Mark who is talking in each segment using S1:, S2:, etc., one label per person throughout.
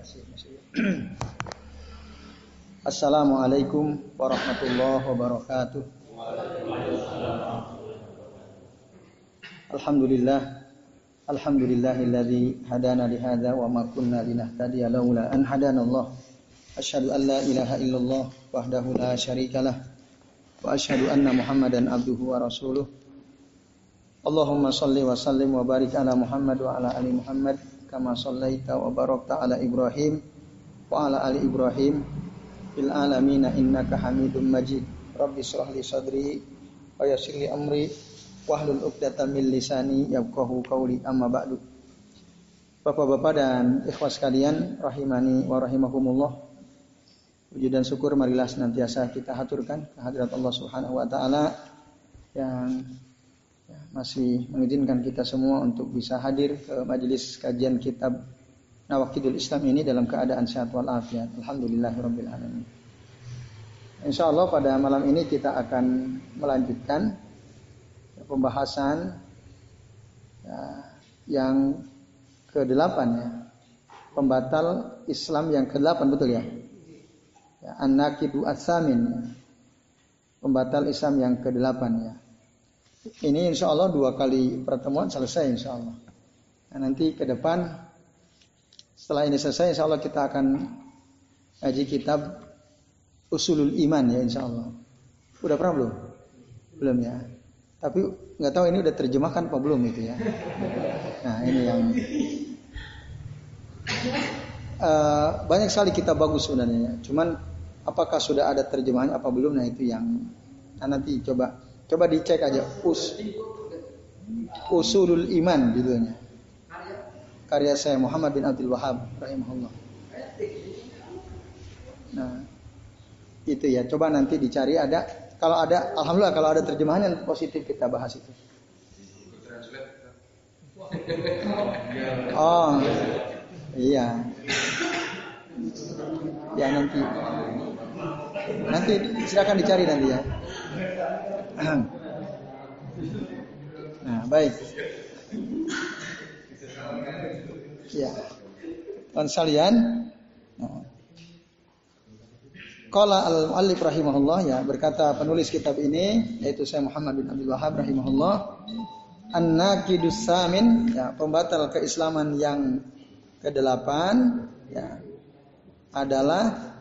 S1: Assalamualaikum warahmatullahi wabarakatuh. Alhamdulillah Alhamdulillahilladzi hadana li hadza wa ma kunna linahtadiya laula an hadana. Asyhadu an la ilaha illallah wahdahu la syarikalah wa asyhadu anna Muhammadan abduhu wa rasuluh. Allahumma salli wa sallim wa barik ala Muhammad wa ala ali Muhammad kama sallaita wa barakta ala Ibrahim wa ala ali Ibrahim fil alamin innaka Hamidum Majid. Rabbi shrah li sadri wa yassir li amri wahlul 'uqdatam min lisani yafqahu qawli amma ba'du. Bapak-bapak dan ikhwas sekalian rahimani wa rahimakumullah. Puji dan syukur marilah senantiasa kita haturkan kehadirat Allah Subhanahu wa taala yang ya, masih mengizinkan kita semua untuk bisa hadir ke majelis kajian kitab Nawakidul Islam ini dalam keadaan sehat walafiat. Alhamdulillahirabbil alamin. Insya Allah pada malam ini kita akan melanjutkan pembahasan ya, yang ke-8 ya. Pembatal Islam yang ke-8 betul ya? ya An-Naqidu As-Samin ya. Pembatal Islam yang ke-8 ya. Ini insya Allah dua kali pertemuan selesai insya Allah. Nah, nanti ke depan setelah ini selesai, insya Allah kita akan ngaji kitab Usulul Iman ya insya Allah. Udah pernah belum? Belum ya. Tapi nggak tahu ini udah terjemahkan apa belum itu ya. Nah ini yang uh, banyak sekali kita bagus sebenarnya. Cuman apakah sudah ada terjemahannya apa belum? Nah itu yang nah, nanti coba coba dicek aja us usulul iman judulnya karya saya Muhammad bin Abdul Wahab rahimahullah. Nah, itu ya. Coba nanti dicari ada. Kalau ada, alhamdulillah kalau ada terjemahan yang positif kita bahas itu. Oh, iya. Ya nanti. Nanti silakan dicari nanti ya. Nah, baik. Ya. Dan salian. Qala al-muallif rahimahullah ya berkata penulis kitab ini yaitu saya Muhammad bin Abdul Wahab rahimahullah An-Naqidus Samin ya pembatal keislaman yang kedelapan ya adalah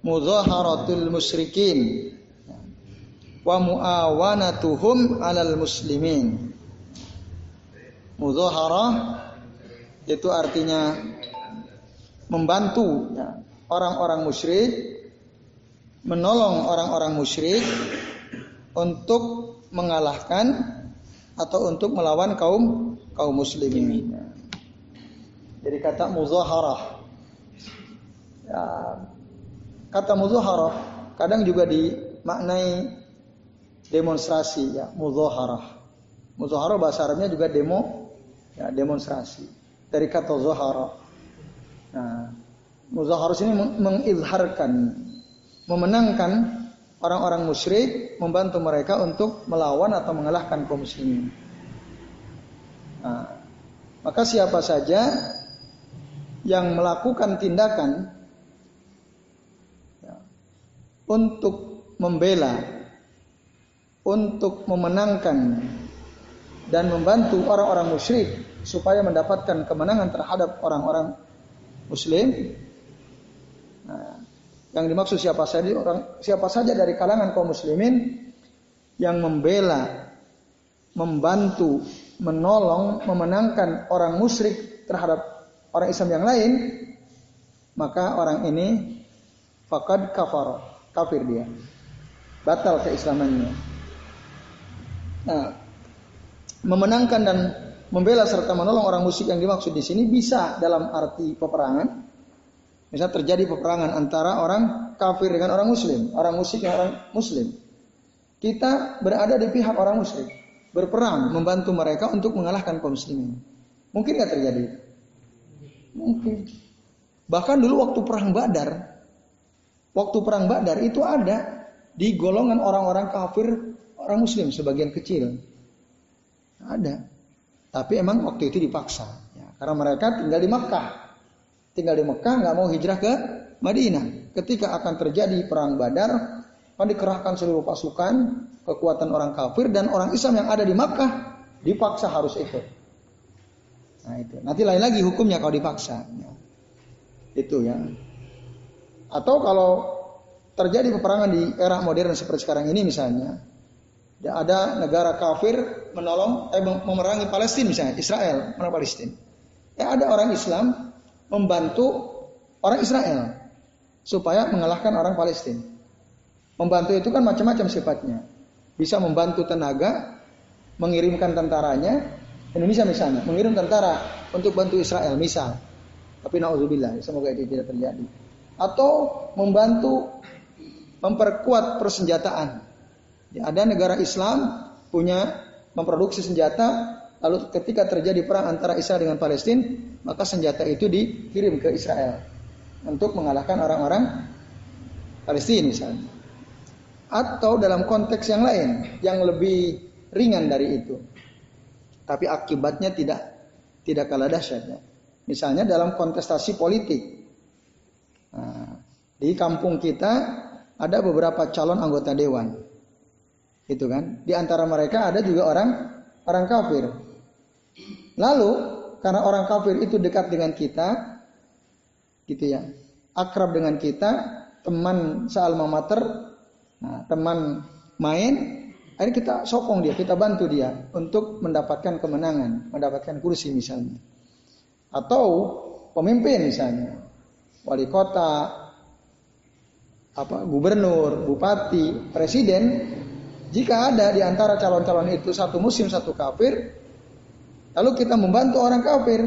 S1: mudhaharatul musyrikin wa muawanatuhum alal muslimin mudhaharah itu artinya membantu ya, orang-orang musyrik, menolong orang-orang musyrik untuk mengalahkan atau untuk melawan kaum kaum muslimin. Ya. Jadi kata muzaharah. Ya, kata muzaharah kadang juga dimaknai demonstrasi ya, muzaharah. Muzaharah bahasa Arabnya juga demo ya, demonstrasi dari kata zahara. Nah, muzaharah ini mengizharkan, memenangkan orang-orang musyrik, membantu mereka untuk melawan atau mengalahkan kaum muslimin. Nah, maka siapa saja yang melakukan tindakan ya, untuk membela, untuk memenangkan dan membantu orang-orang musyrik supaya mendapatkan kemenangan terhadap orang-orang muslim. Nah, yang dimaksud siapa saja orang siapa saja dari kalangan kaum muslimin yang membela, membantu, menolong, memenangkan orang musyrik terhadap orang Islam yang lain, maka orang ini fakad kafar, kafir dia. Batal keislamannya. Nah, memenangkan dan membela serta menolong orang musyrik yang dimaksud di sini bisa dalam arti peperangan. Misal terjadi peperangan antara orang kafir dengan orang muslim, orang musyrik dengan orang muslim. Kita berada di pihak orang musyrik, berperang membantu mereka untuk mengalahkan kaum muslimin. Mungkin nggak terjadi? Mungkin. Bahkan dulu waktu perang Badar, waktu perang Badar itu ada di golongan orang-orang kafir, orang muslim sebagian kecil. Ada. Tapi emang waktu itu dipaksa. Ya, karena mereka tinggal di Makkah. tinggal di Mekah, nggak mau hijrah ke Madinah. Ketika akan terjadi perang Badar, akan dikerahkan seluruh pasukan, kekuatan orang kafir dan orang Islam yang ada di Makkah dipaksa harus ikut. Nah itu. Nanti lain lagi hukumnya kalau dipaksa. Ya. Itu ya. Atau kalau terjadi peperangan di era modern seperti sekarang ini misalnya, ada negara kafir menolong eh, memerangi Palestina misalnya, Israel menolong Palestina. Ya ada orang Islam membantu orang Israel supaya mengalahkan orang Palestina. Membantu itu kan macam-macam sifatnya. Bisa membantu tenaga, mengirimkan tentaranya, Indonesia misalnya, mengirim tentara untuk bantu Israel misal. Tapi naudzubillah, semoga itu tidak terjadi. Atau membantu memperkuat persenjataan. Ya, ada negara Islam punya memproduksi senjata, lalu ketika terjadi perang antara Israel dengan Palestina, maka senjata itu dikirim ke Israel untuk mengalahkan orang-orang Palestina misalnya. Atau dalam konteks yang lain, yang lebih ringan dari itu. Tapi akibatnya tidak tidak kalah dahsyatnya. Misalnya dalam kontestasi politik. Nah, di kampung kita ada beberapa calon anggota dewan. Itu kan. Di antara mereka ada juga orang orang kafir. Lalu karena orang kafir itu dekat dengan kita, gitu ya, akrab dengan kita, teman sealma mater, nah, teman main, akhirnya kita sokong dia, kita bantu dia untuk mendapatkan kemenangan, mendapatkan kursi misalnya. Atau pemimpin misalnya, wali kota, apa gubernur, bupati, presiden, jika ada di antara calon-calon itu satu muslim, satu kafir, lalu kita membantu orang kafir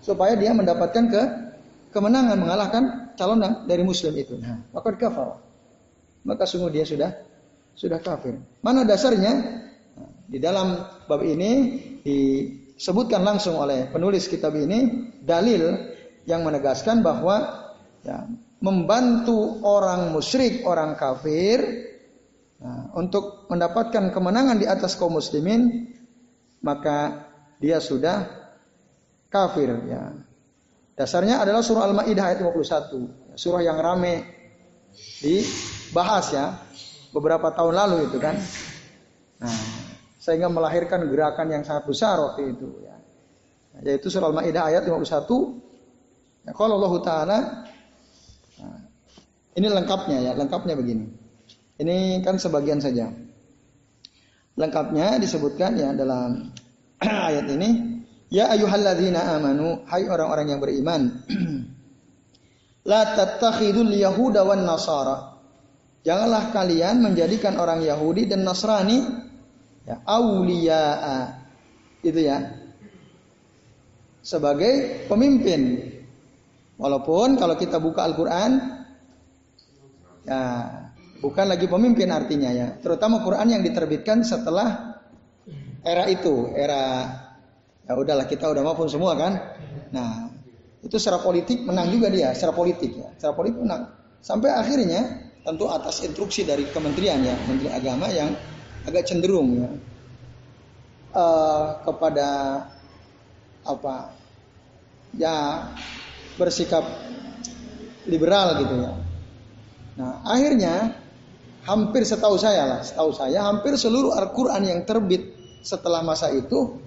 S1: supaya dia mendapatkan ke kemenangan mengalahkan calon dari muslim itu. Nah, maka kafir. Maka sungguh dia sudah sudah kafir. Mana dasarnya? Nah, di dalam bab ini di disebutkan langsung oleh penulis kitab ini dalil yang menegaskan bahwa ya, membantu orang musyrik, orang kafir nah, untuk mendapatkan kemenangan di atas kaum muslimin, maka dia sudah kafir ya. Dasarnya adalah surah Al-Maidah ayat 51, surah yang rame dibahas ya beberapa tahun lalu itu kan. Nah, sehingga melahirkan gerakan yang sangat besar waktu itu ya. Yaitu surah Al-Maidah ayat 51. Ya, kalau Allah taala nah, ini lengkapnya ya, lengkapnya begini. Ini kan sebagian saja. Lengkapnya disebutkan ya dalam ayat ini, ya ayyuhalladzina amanu, hai orang-orang yang beriman. La tattakhidul yahuda wan nasara. Janganlah kalian menjadikan orang Yahudi dan Nasrani ya, auliya'a itu ya sebagai pemimpin walaupun kalau kita buka Al-Qur'an ya bukan lagi pemimpin artinya ya. Terutama Quran yang diterbitkan setelah era itu era ya udahlah kita udah maupun semua kan? Nah itu secara politik menang juga dia secara politik ya. Secara politik menang. Sampai akhirnya tentu atas instruksi dari kementerian ya menteri agama yang agak cenderung ya uh, kepada apa ya bersikap liberal gitu ya. Nah akhirnya hampir setahu saya lah, setahu saya hampir seluruh Al-Quran yang terbit setelah masa itu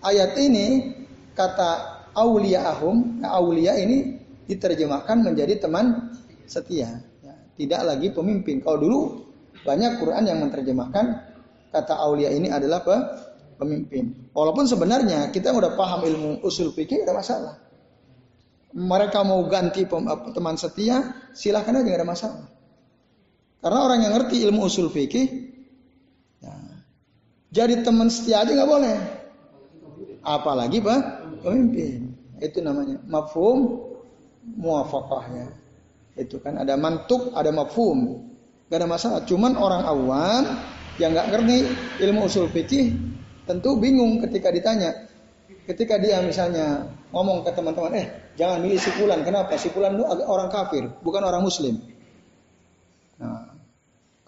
S1: ayat ini kata aulia ahum, nah, aulia ini diterjemahkan menjadi teman setia, ya, tidak lagi pemimpin. Kalau dulu banyak Quran yang menerjemahkan kata aulia ini adalah pe pemimpin. Walaupun sebenarnya kita udah paham ilmu usul fikih ada masalah. Mereka mau ganti teman setia, silahkan aja gak ada masalah. Karena orang yang ngerti ilmu usul fikih, ya, jadi teman setia aja nggak boleh. Apalagi pak pemimpin. Itu namanya mafhum muafakahnya. Itu kan ada mantuk, ada mafhum. Gak ada masalah. Cuman orang awam yang nggak ngerti ilmu usul fikih tentu bingung ketika ditanya. Ketika dia misalnya ngomong ke teman-teman, eh jangan milih si Fulan. Kenapa? Si Fulan itu orang kafir, bukan orang Muslim.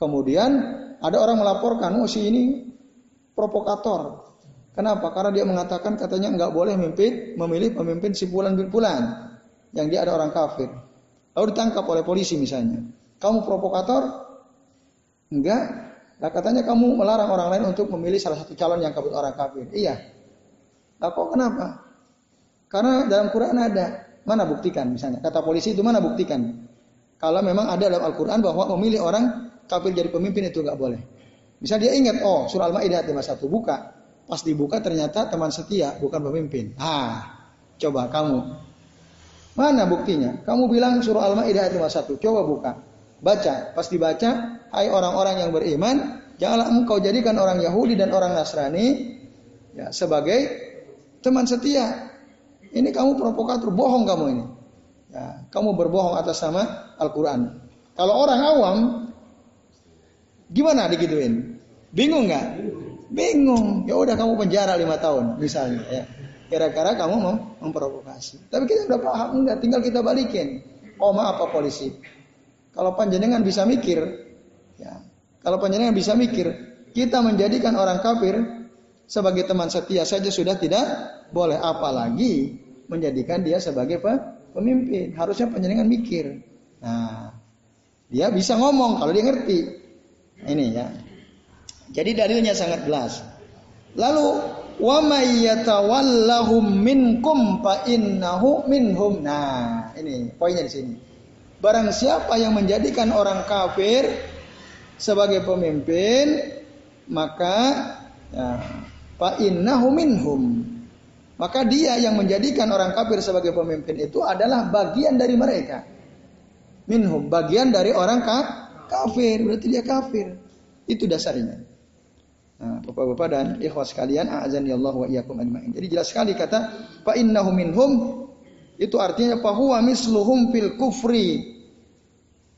S1: Kemudian ada orang melaporkan, oh si ini provokator. Kenapa? Karena dia mengatakan katanya nggak boleh memimpin, memilih pemimpin si Fulan bin Fulan. yang dia ada orang kafir. Lalu ditangkap oleh polisi misalnya. Kamu provokator? Enggak. Nah katanya kamu melarang orang lain untuk memilih salah satu calon yang kabut orang kafir. Iya. Nah kok kenapa? Karena dalam Quran ada. Mana buktikan misalnya. Kata polisi itu mana buktikan. Kalau memang ada dalam Al-Quran bahwa memilih orang kafir jadi pemimpin itu nggak boleh. Misal dia ingat, oh surah Al-Ma'idah 51 buka. Pas dibuka ternyata teman setia bukan pemimpin. Ah, coba kamu Mana buktinya? Kamu bilang surah Al-Maidah ayat 51. Coba buka. Baca. Pas dibaca, hai orang-orang yang beriman, janganlah engkau jadikan orang Yahudi dan orang Nasrani ya, sebagai teman setia. Ini kamu provokator, bohong kamu ini. Ya, kamu berbohong atas nama Al-Quran. Kalau orang awam, gimana digituin? Bingung nggak? Bingung. Ya udah kamu penjara lima tahun misalnya. Ya. Kira-kira kamu mau memprovokasi. Tapi kita udah paham enggak, tinggal kita balikin. Maaf Pak Polisi. Kalau panjenengan bisa mikir, ya. Kalau panjenengan bisa mikir, kita menjadikan orang kafir sebagai teman setia saja sudah tidak boleh apalagi menjadikan dia sebagai pemimpin. Harusnya panjenengan mikir. Nah, dia bisa ngomong kalau dia ngerti. Ini ya. Jadi dalilnya sangat jelas. Lalu wa may yatawallahum minkum fa innahu minhum. Nah, ini poinnya di sini. Barang siapa yang menjadikan orang kafir sebagai pemimpin, maka ya, fa innahu minhum. Maka dia yang menjadikan orang kafir sebagai pemimpin itu adalah bagian dari mereka. Minhum, bagian dari orang kafir, berarti dia kafir. Itu dasarnya. Nah, Bapak-bapak dan ikhwas sekalian, azan ya Allah wa iyyakum ajmain. Jadi jelas sekali kata fa innahu minhum itu artinya huwa misluhum fil kufri.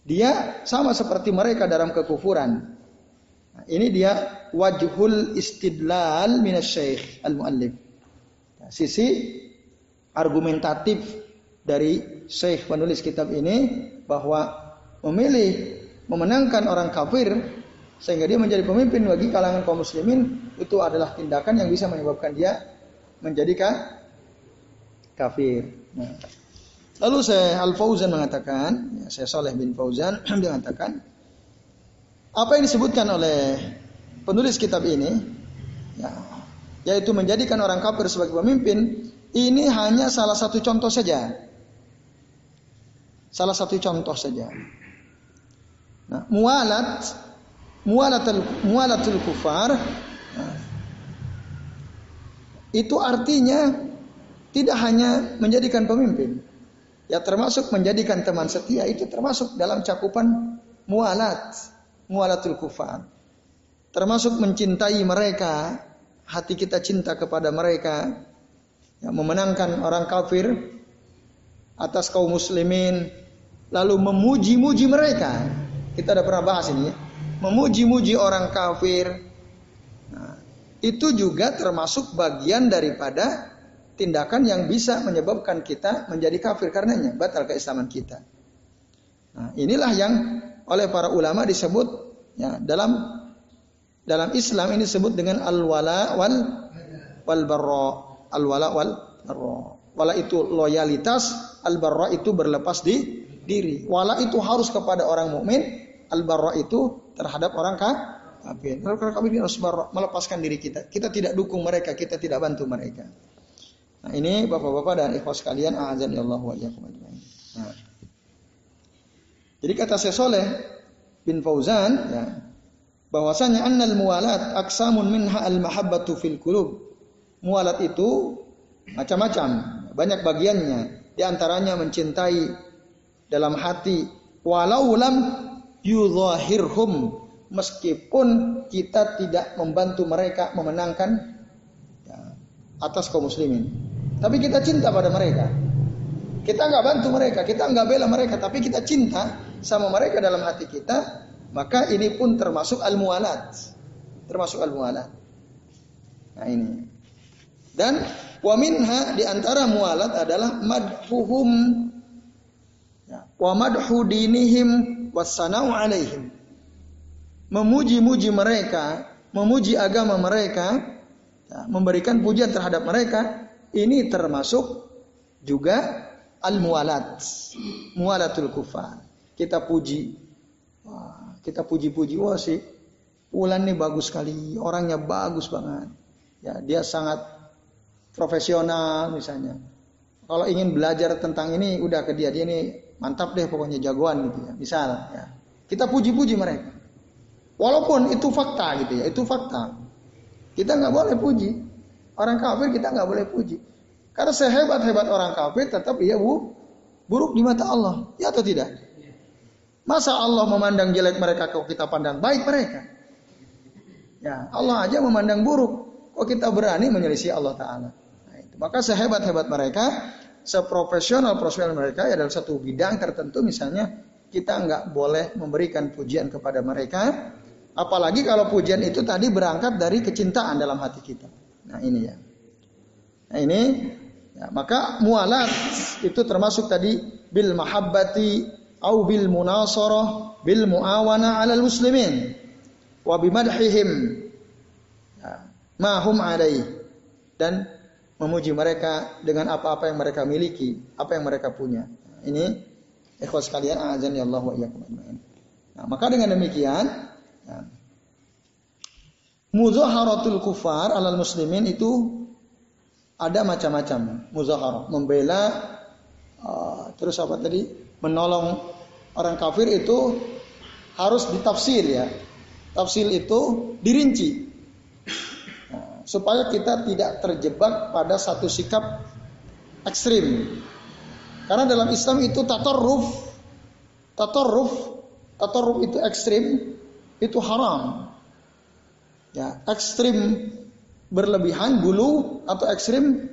S1: Dia sama seperti mereka dalam kekufuran. Nah, ini dia wajhul istidlal minasy al-muallif. Nah, sisi argumentatif dari syekh penulis kitab ini bahwa memilih memenangkan orang kafir sehingga dia menjadi pemimpin bagi kalangan kaum muslimin itu adalah tindakan yang bisa menyebabkan dia menjadi kafir. Nah. Lalu saya Al Fauzan mengatakan, ya, saya Saleh bin Fauzan mengatakan apa yang disebutkan oleh penulis kitab ini, ya, yaitu menjadikan orang kafir sebagai pemimpin, ini hanya salah satu contoh saja. Salah satu contoh saja. Nah, mualat mualatul kufar itu artinya tidak hanya menjadikan pemimpin ya termasuk menjadikan teman setia itu termasuk dalam cakupan mualat mualatul kufar. Termasuk mencintai mereka hati kita cinta kepada mereka ya, memenangkan orang kafir atas kaum muslimin lalu memuji-muji mereka kita ada pernah bahas ini ya memuji-muji orang kafir. Nah, itu juga termasuk bagian daripada tindakan yang bisa menyebabkan kita menjadi kafir karenanya, batal keislaman kita. Nah, inilah yang oleh para ulama disebut ya, dalam dalam Islam ini disebut dengan al-wala wal wal barra. Al-wala wal barra. Wala itu loyalitas, al-barra itu berlepas di diri. Wala itu harus kepada orang mukmin, al-barra itu terhadap orang kafir. Orang kafir harus melepaskan diri kita. Kita tidak dukung mereka, kita tidak bantu mereka. Nah, ini Bapak-bapak dan ikhwas sekalian, azan ya Allah wa Nah. Jadi kata saya Soleh bin Fauzan ya, bahwasanya annal mualat aksamun minha al mahabbatu fil qulub. Mualat itu macam-macam, banyak bagiannya. Di antaranya mencintai dalam hati walau lam yudhahirhum meskipun kita tidak membantu mereka memenangkan ya, atas kaum muslimin. Tapi kita cinta pada mereka. Kita nggak bantu mereka, kita nggak bela mereka, tapi kita cinta sama mereka dalam hati kita. Maka ini pun termasuk al-mualat. Termasuk al-mualat. Nah ini. Dan wa minha di antara mualat adalah madhuhum ya, wa madhu dinihim wassanau alaihim. Memuji-muji mereka, memuji agama mereka, ya, memberikan pujian terhadap mereka, ini termasuk juga al mualat, mualatul kufar. Kita puji, kita puji-puji, wah sih, Ulan ini bagus sekali, orangnya bagus banget. Ya, dia sangat profesional misalnya. Kalau ingin belajar tentang ini, udah ke dia, dia ini mantap deh pokoknya jagoan gitu ya. Misal, ya. kita puji-puji mereka. Walaupun itu fakta gitu ya, itu fakta. Kita nggak boleh puji. Orang kafir kita nggak boleh puji. Karena sehebat-hebat orang kafir tetap ia bu, buruk di mata Allah. Ya atau tidak? Masa Allah memandang jelek mereka kalau kita pandang baik mereka? Ya, Allah aja memandang buruk. Kok kita berani menyelisih Allah Ta'ala? Nah. Maka sehebat-hebat mereka, seprofesional profesional mereka ya dalam satu bidang tertentu misalnya kita nggak boleh memberikan pujian kepada mereka Apalagi kalau pujian itu tadi berangkat dari kecintaan dalam hati kita. Nah ini ya. Nah ini ya, maka mualat itu termasuk tadi bil mahabbati au bil munasarah bil muawana alal muslimin wa bimadhihim ya, ma hum alai dan memuji mereka dengan apa-apa yang mereka miliki, apa yang mereka punya. Ini ikhwas sekalian azan ya Allah wa iyyakum Nah, maka dengan demikian Ya. Muzaharatul kufar alal muslimin itu ada macam-macam. Muzaharah, membela uh, terus apa tadi? Menolong orang kafir itu harus ditafsir ya. Tafsir itu dirinci. Supaya kita tidak terjebak pada satu sikap ekstrim. Karena dalam Islam itu tatarruf, tatarruf, tatarruf itu ekstrim, itu haram. Ya, ekstrim berlebihan, gulu atau ekstrim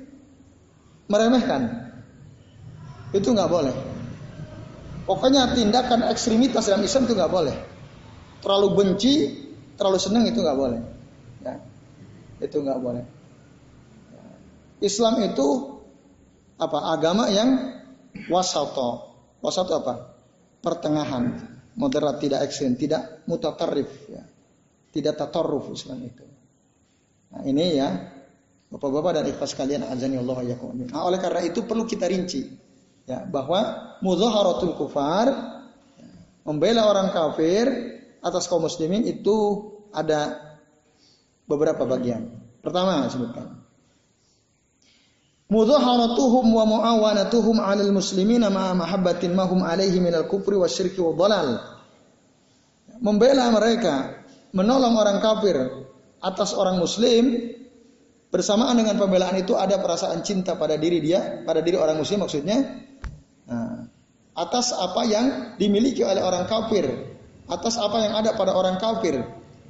S1: meremehkan. Itu nggak boleh. Pokoknya tindakan ekstremitas dalam Islam itu nggak boleh. Terlalu benci, terlalu senang itu nggak boleh. Ya, itu nggak boleh. Islam itu apa? Agama yang wasato. Wasato apa? Pertengahan moderat tidak ekstrim, tidak mutatarif ya. Tidak tatarruf Islam itu. Nah, ini ya Bapak-bapak dan ikhlas kalian azani Allah ya Nah, oleh karena itu perlu kita rinci ya bahwa muzaharatul kufar ya, membela orang kafir atas kaum muslimin itu ada beberapa bagian. Pertama sebutkan mudaharatuhum wa muawanatuhum 'alal muslimina ma mahabbatin mahum 'alaihi minal kufri wasyirki wa dhalal. Membela mereka, menolong orang kafir atas orang muslim bersamaan dengan pembelaan itu ada perasaan cinta pada diri dia, pada diri orang muslim maksudnya. Nah, atas apa yang dimiliki oleh orang kafir, atas apa yang ada pada orang kafir,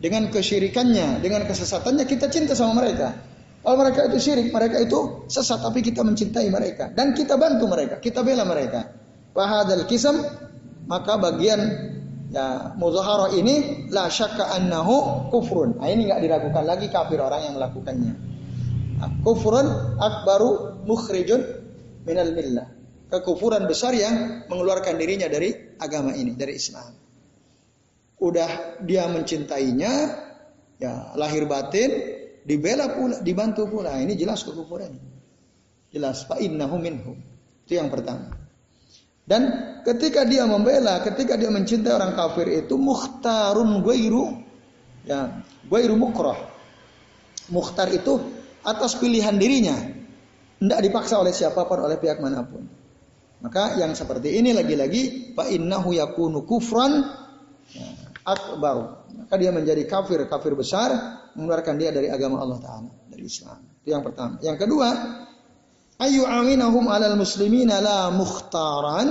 S1: dengan kesyirikannya, dengan kesesatannya kita cinta sama mereka. Kalau mereka itu syirik, mereka itu sesat, tapi kita mencintai mereka dan kita bantu mereka, kita bela mereka. Wahadal kisam maka bagian ya muzaharah ini la syakka annahu kufrun. Nah, ini nggak diragukan lagi kafir orang yang melakukannya. Nah, kufrun akbaru mukhrijun minal millah. Kekufuran besar yang mengeluarkan dirinya dari agama ini, dari Islam. Udah dia mencintainya, ya lahir batin, dibela pula, dibantu pula. Ini jelas kekufuran. Jelas fa innahu minhum. Itu yang pertama. Dan ketika dia membela, ketika dia mencintai orang kafir itu mukhtarun ghairu ya, ghairu mukrah. Mukhtar itu atas pilihan dirinya. Tidak dipaksa oleh siapa pun oleh pihak mana pun. Maka yang seperti ini lagi-lagi fa innahu yakunu kufran ya, akbar. Maka dia menjadi kafir, kafir besar, mengeluarkan dia dari agama Allah Taala, dari Islam. Itu yang pertama. Yang kedua, ayu aminahum alal muslimina la mukhtaran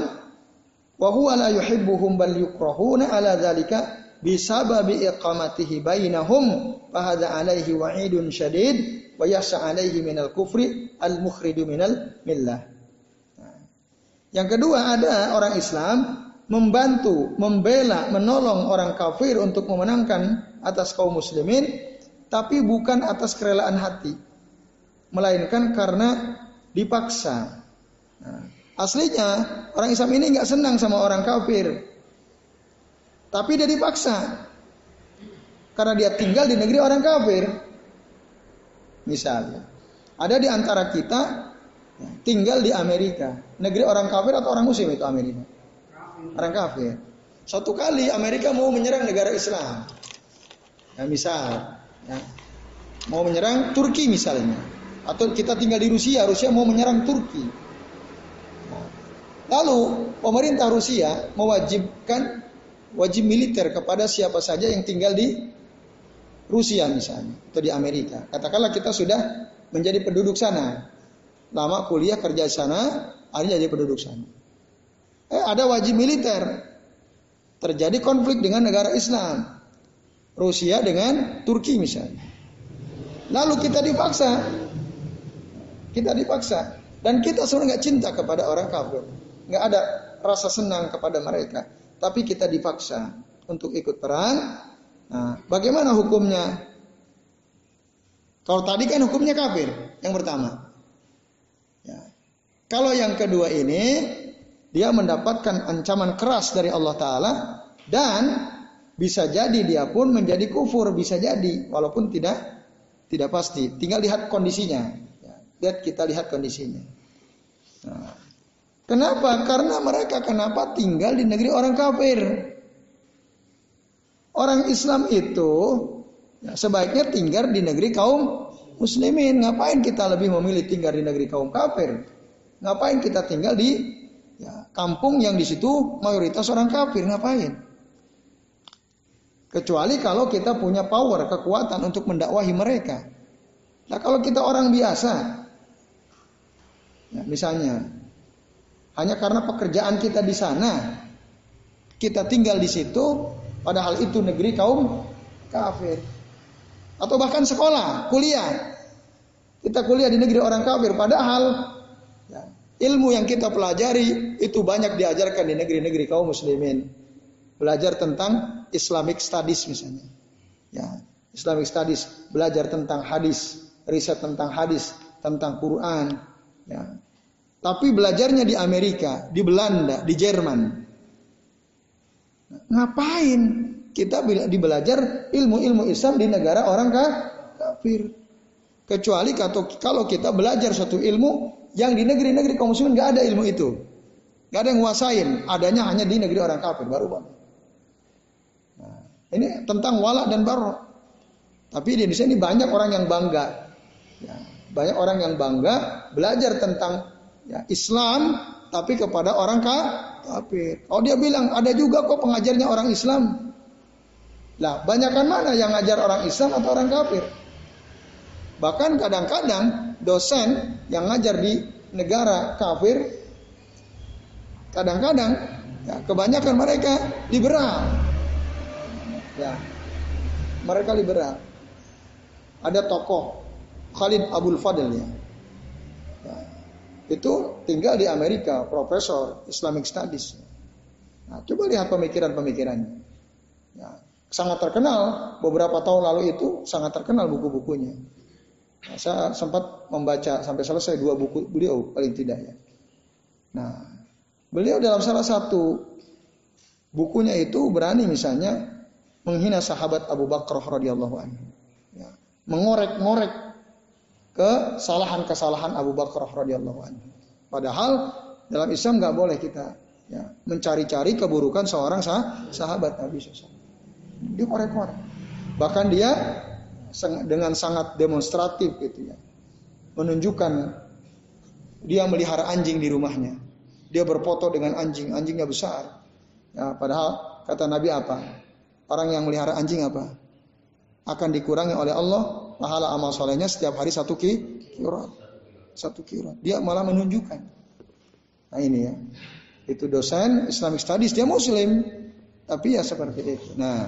S1: wa huwa la yuhibbuhum bal yukrahuna ala dzalika bisababi iqamatihi bainahum fa hadza alaihi wa'idun syadid wa yasa alaihi minal kufri al mukhridu minal millah. Nah. Yang kedua ada orang Islam membantu, membela, menolong orang kafir untuk memenangkan atas kaum muslimin, tapi bukan atas kerelaan hati, melainkan karena dipaksa. Nah, aslinya orang Islam ini nggak senang sama orang kafir, tapi dia dipaksa karena dia tinggal di negeri orang kafir. Misalnya, ada di antara kita tinggal di Amerika, negeri orang kafir atau orang muslim itu Amerika? Orang kafir. Satu kali Amerika mau menyerang negara Islam. Ya, misal, ya, mau menyerang Turki misalnya, atau kita tinggal di Rusia, Rusia mau menyerang Turki. Lalu pemerintah Rusia mewajibkan wajib militer kepada siapa saja yang tinggal di Rusia misalnya atau di Amerika. Katakanlah kita sudah menjadi penduduk sana. Lama kuliah kerja sana, akhirnya jadi penduduk sana. Eh, ada wajib militer. Terjadi konflik dengan negara Islam. Rusia dengan Turki misalnya. Lalu kita dipaksa. Kita dipaksa. Dan kita sebenarnya nggak cinta kepada orang kafir. Nggak ada rasa senang kepada mereka. Tapi kita dipaksa untuk ikut perang Nah, bagaimana hukumnya? Kalau tadi kan hukumnya kafir, yang pertama. Ya. Kalau yang kedua ini, dia mendapatkan ancaman keras dari Allah Ta'ala, dan bisa jadi dia pun menjadi kufur, bisa jadi, walaupun tidak tidak pasti. Tinggal lihat kondisinya. Ya. Lihat kita lihat kondisinya. Nah, kenapa? Karena mereka kenapa tinggal di negeri orang kafir. Orang Islam itu ya, sebaiknya tinggal di negeri kaum muslimin. Ngapain kita lebih memilih tinggal di negeri kaum kafir? Ngapain kita tinggal di ya, kampung yang di situ mayoritas orang kafir? Ngapain? Kecuali kalau kita punya power, kekuatan untuk mendakwahi mereka. Nah kalau kita orang biasa, ya, misalnya hanya karena pekerjaan kita di sana, kita tinggal di situ, Padahal itu negeri kaum kafir. Atau bahkan sekolah, kuliah. Kita kuliah di negeri orang kafir. Padahal ilmu yang kita pelajari itu banyak diajarkan di negeri-negeri kaum muslimin. Belajar tentang Islamic Studies misalnya. Ya, Islamic Studies. Belajar tentang hadis. Riset tentang hadis. Tentang Quran. Ya. Tapi belajarnya di Amerika, di Belanda, di Jerman. Ngapain kita belajar ilmu-ilmu Islam di negara orang kafir? Kecuali kalau kita belajar suatu ilmu yang di negeri-negeri kaum muslimin nggak ada ilmu itu. Gak ada yang nguasain, adanya hanya di negeri orang kafir baru bang. Nah, ini tentang wala dan barok. Tapi di Indonesia ini banyak orang yang bangga. Ya, banyak orang yang bangga belajar tentang ya, Islam tapi kepada orang kafir. Oh dia bilang ada juga kok pengajarnya orang Islam. Lah, banyakkan mana yang ngajar orang Islam atau orang kafir? Bahkan kadang-kadang dosen yang ngajar di negara kafir kadang-kadang ya, kebanyakan mereka liberal. Ya. Mereka liberal. Ada tokoh Khalid Abdul Fadl ya itu tinggal di Amerika, profesor Islamic Studies. Nah, coba lihat pemikiran-pemikirannya. Ya, sangat terkenal beberapa tahun lalu itu sangat terkenal buku-bukunya. Nah, saya sempat membaca sampai selesai dua buku beliau paling tidak ya. Nah, beliau dalam salah satu bukunya itu berani misalnya menghina sahabat Abu Bakar radhiyallahu anhu. Ya, mengorek-ngorek kesalahan-kesalahan Abu Bakar radhiyallahu anhu. Padahal dalam Islam nggak boleh kita ya, mencari-cari keburukan seorang sah sahabat Nabi SAW. Dia korek-korek. Bahkan dia dengan sangat demonstratif gitu ya. Menunjukkan dia melihara anjing di rumahnya. Dia berfoto dengan anjing, anjingnya besar. Ya, padahal kata Nabi apa? Orang yang melihara anjing apa? Akan dikurangi oleh Allah pahala amal solehnya setiap hari satu kirat. Satu kirat. Dia malah menunjukkan. Nah ini ya. Itu dosen Islamic Studies, dia muslim. Tapi ya seperti itu. Nah,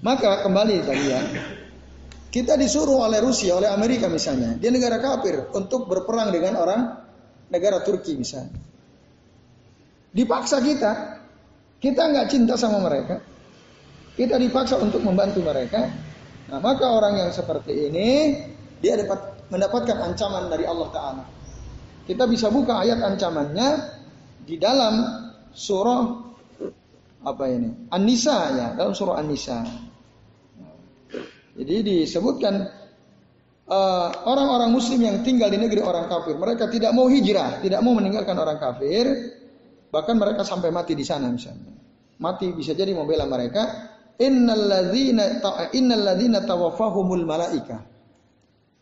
S1: maka kembali tadi ya. Kita disuruh oleh Rusia, oleh Amerika misalnya. Dia negara kafir untuk berperang dengan orang negara Turki misalnya. Dipaksa kita. Kita nggak cinta sama mereka. Kita dipaksa untuk membantu mereka. Nah, maka orang yang seperti ini dia dapat mendapatkan ancaman dari Allah Taala. Kita bisa buka ayat ancamannya di dalam surah apa ini? An-Nisa ya, dalam surah An-Nisa. Jadi disebutkan eh, orang-orang uh, muslim yang tinggal di negeri orang kafir, mereka tidak mau hijrah, tidak mau meninggalkan orang kafir, bahkan mereka sampai mati di sana misalnya. Mati bisa jadi membela mereka. Innalladzina innalladzina tawaffahumul malaika.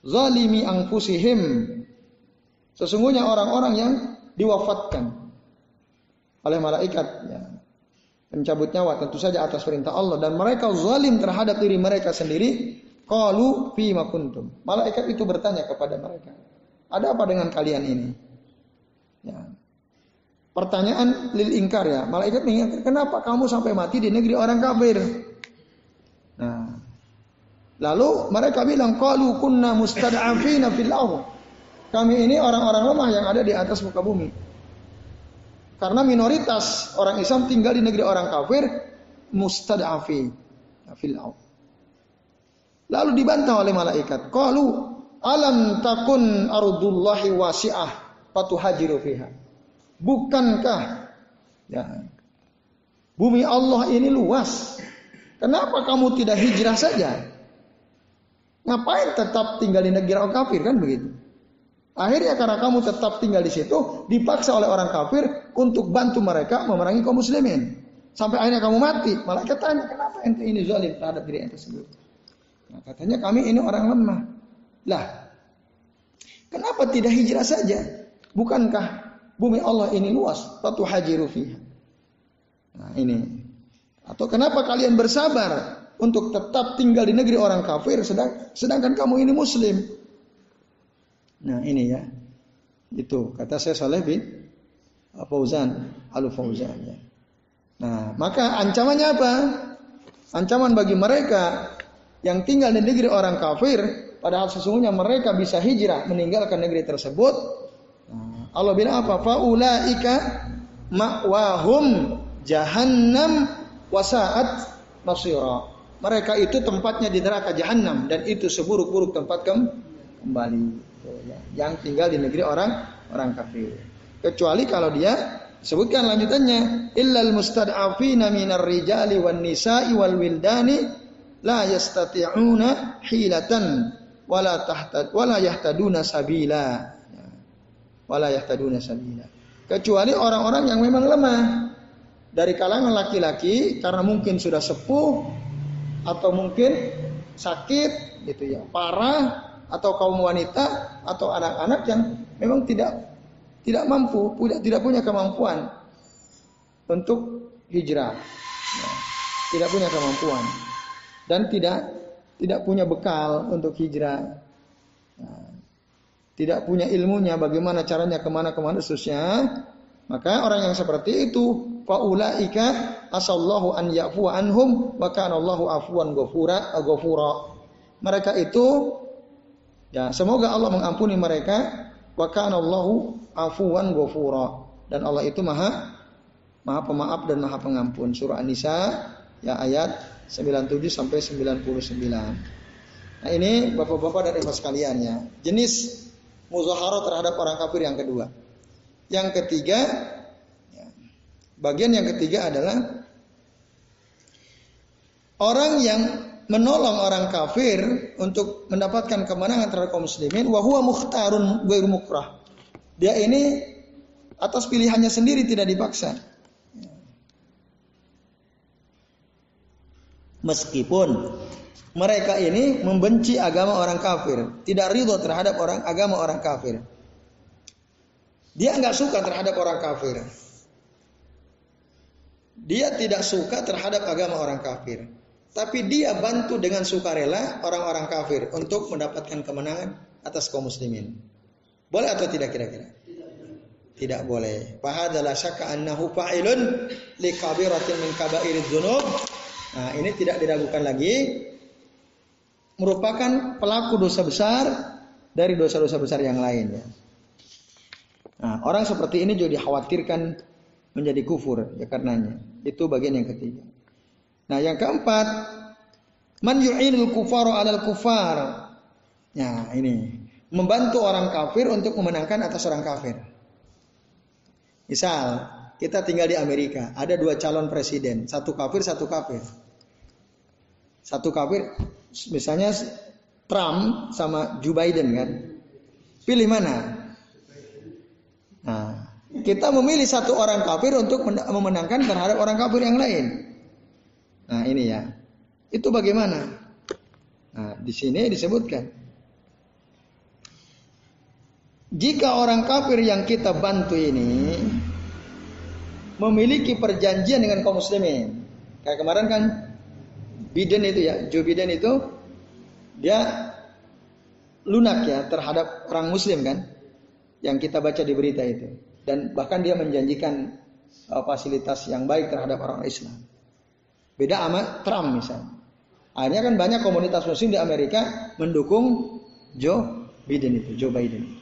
S1: Zalimi anfusihim. Sesungguhnya orang-orang yang diwafatkan oleh malaikat ya. Pencabut nyawa tentu saja atas perintah Allah. Dan mereka zalim terhadap diri mereka sendiri. Qalu fi kuntum. Malaikat itu bertanya kepada mereka ada apa dengan kalian ini? Ya. Pertanyaan lil ingkar ya. Malaikat mengingatkan kenapa kamu sampai mati di negeri orang kafir? Nah. Lalu mereka bilang qalu kunna mustad'afina fil kami ini orang-orang lemah yang ada di atas muka bumi karena minoritas orang Islam tinggal di negeri orang kafir mustad'afi fil Lalu dibantah oleh malaikat. Qalu alam takun ardullahi wasi'ah fatuhajiru fiha. Bukankah ya, bumi Allah ini luas? Kenapa kamu tidak hijrah saja? Ngapain tetap tinggal di negeri orang kafir kan begitu? Akhirnya karena kamu tetap tinggal di situ, dipaksa oleh orang kafir untuk bantu mereka memerangi kaum muslimin. Sampai akhirnya kamu mati. Malaikat tanya, kenapa ente ini zalim terhadap diri ente sendiri? Nah, katanya kami ini orang lemah. Lah, kenapa tidak hijrah saja? Bukankah bumi Allah ini luas? Tatu hajiru fiha. Nah, ini. Atau kenapa kalian bersabar untuk tetap tinggal di negeri orang kafir sedang, sedangkan kamu ini muslim? Nah ini ya. Itu kata saya Saleh bin Fauzan Al Fauzan ya. Nah maka ancamannya apa? Ancaman bagi mereka yang tinggal di negeri orang kafir, padahal sesungguhnya mereka bisa hijrah meninggalkan negeri tersebut. Nah, Allah bilang apa? Faulaika ma'wahum jahannam wasaat masira. Mereka itu tempatnya di neraka jahanam dan itu seburuk-buruk tempat kembali yang tinggal di negeri orang orang kafir. Kecuali kalau dia sebutkan lanjutannya illal mustad'afina minar rijali wan nisa'i wal wildani la yastati'una hilatan wala tahtad wala yahtaduna sabila. Ya. Wala yahtaduna sabila. Kecuali orang-orang yang memang lemah dari kalangan laki-laki karena mungkin sudah sepuh atau mungkin sakit gitu ya, parah atau kaum wanita atau anak-anak yang memang tidak tidak mampu, tidak tidak punya kemampuan untuk hijrah. Ya, tidak punya kemampuan dan tidak tidak punya bekal untuk hijrah. Ya, tidak punya ilmunya bagaimana caranya ke mana ke mana khususnya. Maka orang yang seperti itu faulaika asallahu an yafu anhum wa kana Allahu afwan ghafura. Mereka itu Ya, semoga Allah mengampuni mereka wa kana Allahu afuwan ghafura dan Allah itu Maha Maha pemaaf dan Maha pengampun. Surah An-Nisa ya ayat 97 sampai 99. Nah, ini Bapak-bapak dan Ibu sekalian ya. Jenis muzaharah terhadap orang kafir yang kedua. Yang ketiga ya, bagian yang ketiga adalah orang yang menolong orang kafir untuk mendapatkan kemenangan terhadap kaum muslimin wa huwa mukhtarun. Dia ini atas pilihannya sendiri tidak dipaksa. Meskipun mereka ini membenci agama orang kafir, tidak ridho terhadap orang agama orang kafir. Dia nggak suka terhadap orang kafir. Dia tidak suka terhadap agama orang kafir. Tapi dia bantu dengan sukarela orang-orang kafir untuk mendapatkan kemenangan atas kaum muslimin. Boleh atau tidak kira-kira? Tidak boleh. Fahadalah syaka annahu fa'ilun li kabiratin min kabairid dzunub. Nah, ini tidak diragukan lagi merupakan pelaku dosa besar dari dosa-dosa besar yang lain ya. Nah, orang seperti ini juga dikhawatirkan menjadi kufur ya karenanya. Itu bagian yang ketiga. Nah, yang keempat, man yu'inul kufaru 'alal kufar. Nah, ini membantu orang kafir untuk memenangkan atas orang kafir. Misal, kita tinggal di Amerika, ada dua calon presiden, satu kafir, satu kafir. Satu kafir, misalnya Trump sama Joe Biden kan? Pilih mana? Nah, kita memilih satu orang kafir untuk memenangkan terhadap orang kafir yang lain. Nah, ini ya. Itu bagaimana? Nah, di sini disebutkan. Jika orang kafir yang kita bantu ini memiliki perjanjian dengan kaum muslimin. Kayak kemarin kan Biden itu ya, Joe Biden itu dia lunak ya terhadap orang muslim kan yang kita baca di berita itu dan bahkan dia menjanjikan uh, fasilitas yang baik terhadap orang Islam. Beda sama Trump misalnya. Akhirnya kan banyak komunitas muslim di Amerika mendukung Joe Biden itu, Joe Biden.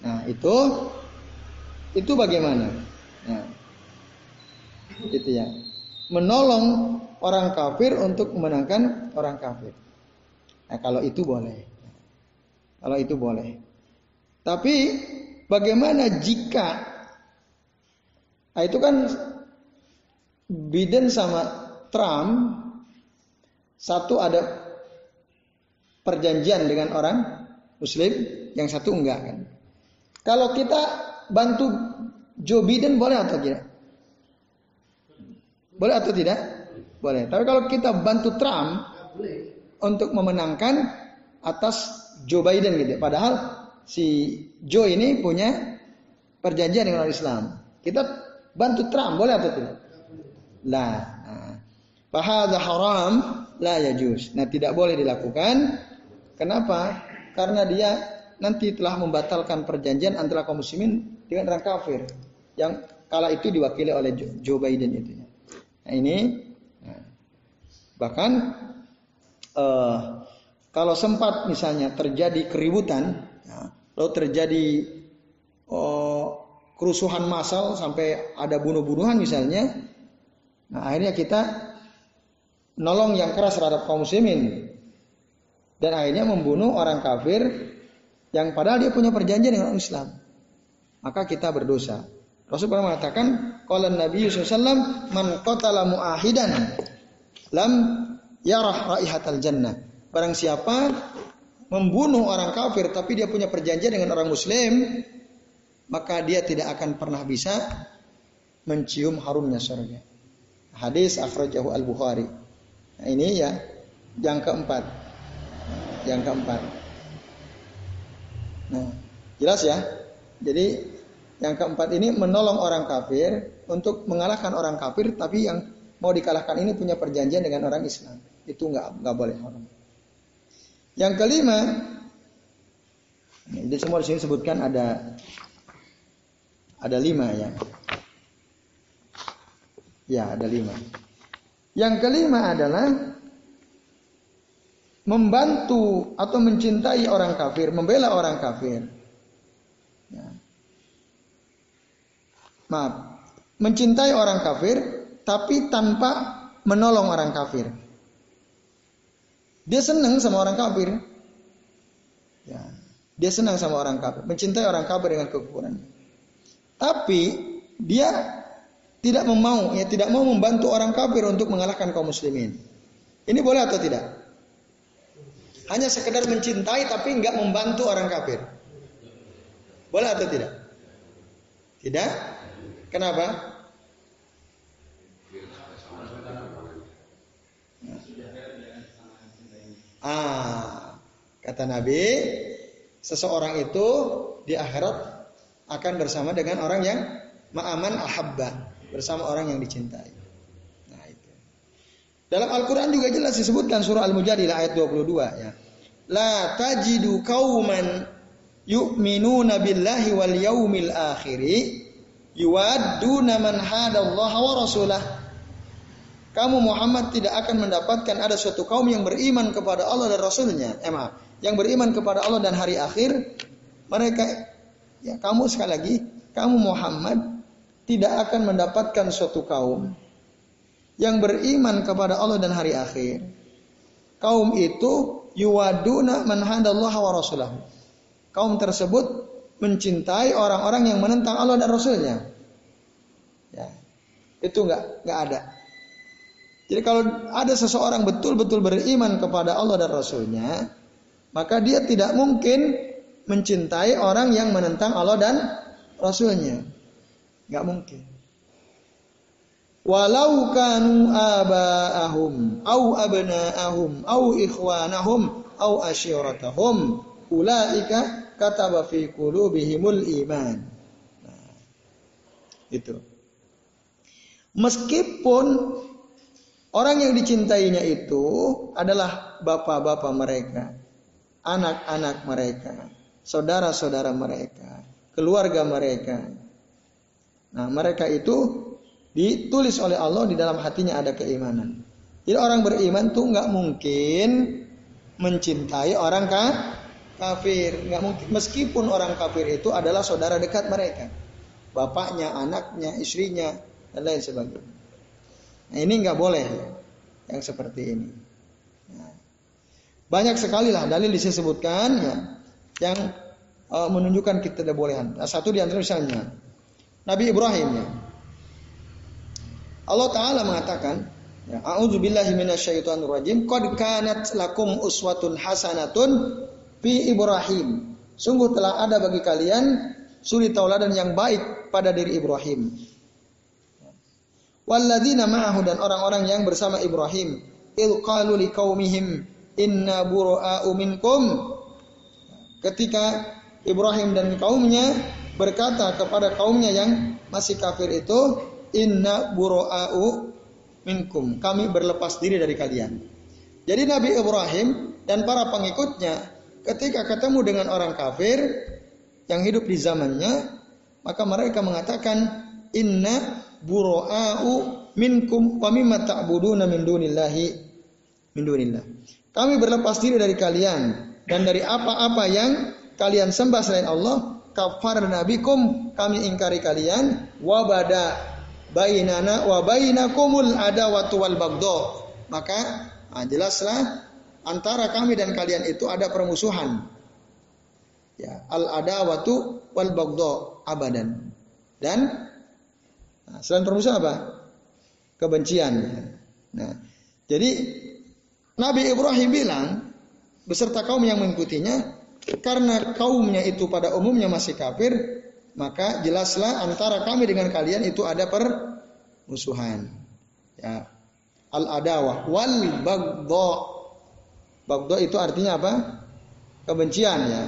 S1: Nah, itu itu bagaimana? Nah, itu ya. Menolong orang kafir untuk memenangkan orang kafir. Nah, kalau itu boleh. Kalau itu boleh. Tapi bagaimana jika nah itu kan Biden sama Trump satu ada perjanjian dengan orang Muslim, yang satu enggak kan. Kalau kita bantu Joe Biden boleh atau tidak? Boleh atau tidak? Boleh. Tapi kalau kita bantu Trump untuk memenangkan atas Joe Biden gitu. Padahal si Joe ini punya perjanjian dengan orang Islam. Kita bantu Trump boleh atau tidak? Lah. Fahadha haram la yajuz. Nah, tidak boleh dilakukan. Kenapa? Karena dia nanti telah membatalkan perjanjian antara kaum muslimin dengan orang kafir yang kala itu diwakili oleh Joe Biden itu. Nah, ini nah, bahkan uh, kalau sempat misalnya terjadi keributan, ya, lalu terjadi uh, kerusuhan massal sampai ada bunuh-bunuhan misalnya, nah akhirnya kita nolong yang keras terhadap kaum muslimin dan akhirnya membunuh orang kafir yang padahal dia punya perjanjian dengan orang Islam. Maka kita berdosa. Rasul pernah mengatakan, kalau Nabi SAW man qatala muahidan lam yarah raihatal jannah. Barang siapa membunuh orang kafir tapi dia punya perjanjian dengan orang muslim, maka dia tidak akan pernah bisa mencium harumnya surga. Hadis akhrajahu al-Bukhari. Nah, ini ya yang keempat. Yang keempat. Nah, jelas ya. Jadi yang keempat ini menolong orang kafir untuk mengalahkan orang kafir, tapi yang mau dikalahkan ini punya perjanjian dengan orang Islam. Itu nggak nggak boleh haram. Yang kelima, ini semua di sini sebutkan ada ada lima ya. Ya ada lima. Yang kelima adalah membantu atau mencintai orang kafir, membela orang kafir. maaf, mencintai orang kafir tapi tanpa menolong orang kafir. Dia senang sama orang kafir. Ya, dia senang sama orang kafir, mencintai orang kafir dengan kekufuran. Tapi dia tidak mau, ya tidak mau membantu orang kafir untuk mengalahkan kaum muslimin. Ini boleh atau tidak? Hanya sekedar mencintai tapi nggak membantu orang kafir. Boleh atau tidak? Tidak? Kenapa? Ah, kata Nabi, seseorang itu di akhirat akan bersama dengan orang yang ma'aman ahabba, bersama orang yang dicintai. Nah, itu. Dalam Al-Qur'an juga jelas disebutkan surah Al-Mujadilah ayat 22 ya. La tajidu kauman yu'minuna billahi wal yaumil akhiri yuwadduna man hadallaha wa rasulah. Kamu Muhammad tidak akan mendapatkan ada suatu kaum yang beriman kepada Allah dan Rasulnya. Eh yang beriman kepada Allah dan hari akhir. Mereka, ya kamu sekali lagi, kamu Muhammad tidak akan mendapatkan suatu kaum yang beriman kepada Allah dan hari akhir. Kaum itu yuwaduna man wa rasulah. Kaum tersebut mencintai orang-orang yang menentang Allah dan Rasulnya. Ya, itu nggak nggak ada. Jadi kalau ada seseorang betul-betul beriman kepada Allah dan Rasulnya, maka dia tidak mungkin mencintai orang yang menentang Allah dan Rasulnya. Gak mungkin. Walau kanu aba'ahum au abna'ahum au ikhwanahum au asyiratahum ulaika kataba fi qulubihimul iman. Nah, itu. Meskipun orang yang dicintainya itu adalah bapak-bapak mereka, anak-anak mereka, saudara-saudara mereka, keluarga mereka. Nah, mereka itu ditulis oleh Allah di dalam hatinya ada keimanan. Jadi orang beriman tuh nggak mungkin mencintai orang kafir, nggak mungkin. Meskipun orang kafir itu adalah saudara dekat mereka, bapaknya, anaknya, istrinya, dan lain sebagainya. Nah, ini nggak boleh yang seperti ini. Nah, banyak sekali lah dalil disebutkan ya, yang uh, menunjukkan kita tidak bolehan. Nah, satu di antara misalnya Nabi Ibrahim ya. Allah Taala mengatakan, ya, A'udzubillahi minasyaitonirrajim. Qad kanat lakum uswatun hasanatun fi Ibrahim. Sungguh telah ada bagi kalian suri tauladan yang baik pada diri Ibrahim. Walladzina ma'ahu dan orang-orang yang bersama Ibrahim il qalu liqaumihim inna bura'u minkum ketika Ibrahim dan kaumnya berkata kepada kaumnya yang masih kafir itu inna bura'u minkum kami berlepas diri dari kalian jadi Nabi Ibrahim dan para pengikutnya ketika ketemu dengan orang kafir yang hidup di zamannya maka mereka mengatakan inna bura'u minkum wa mimma ta'buduna min dunillahi min dunillah. Kami berlepas diri dari kalian dan dari apa-apa yang kalian sembah selain Allah, kafar nabikum kami ingkari kalian wa bada bainana wa bainakumul adawatu wal bagdo. Maka nah jelaslah antara kami dan kalian itu ada permusuhan. Ya, al adawatu wal bagdo abadan. Dan Nah, selain permusuhan apa? Kebencian. Nah, jadi Nabi Ibrahim bilang beserta kaum yang mengikutinya karena kaumnya itu pada umumnya masih kafir, maka jelaslah antara kami dengan kalian itu ada permusuhan. Ya. Al adawah wal bagdo. Bagdo itu artinya apa? Kebencian ya.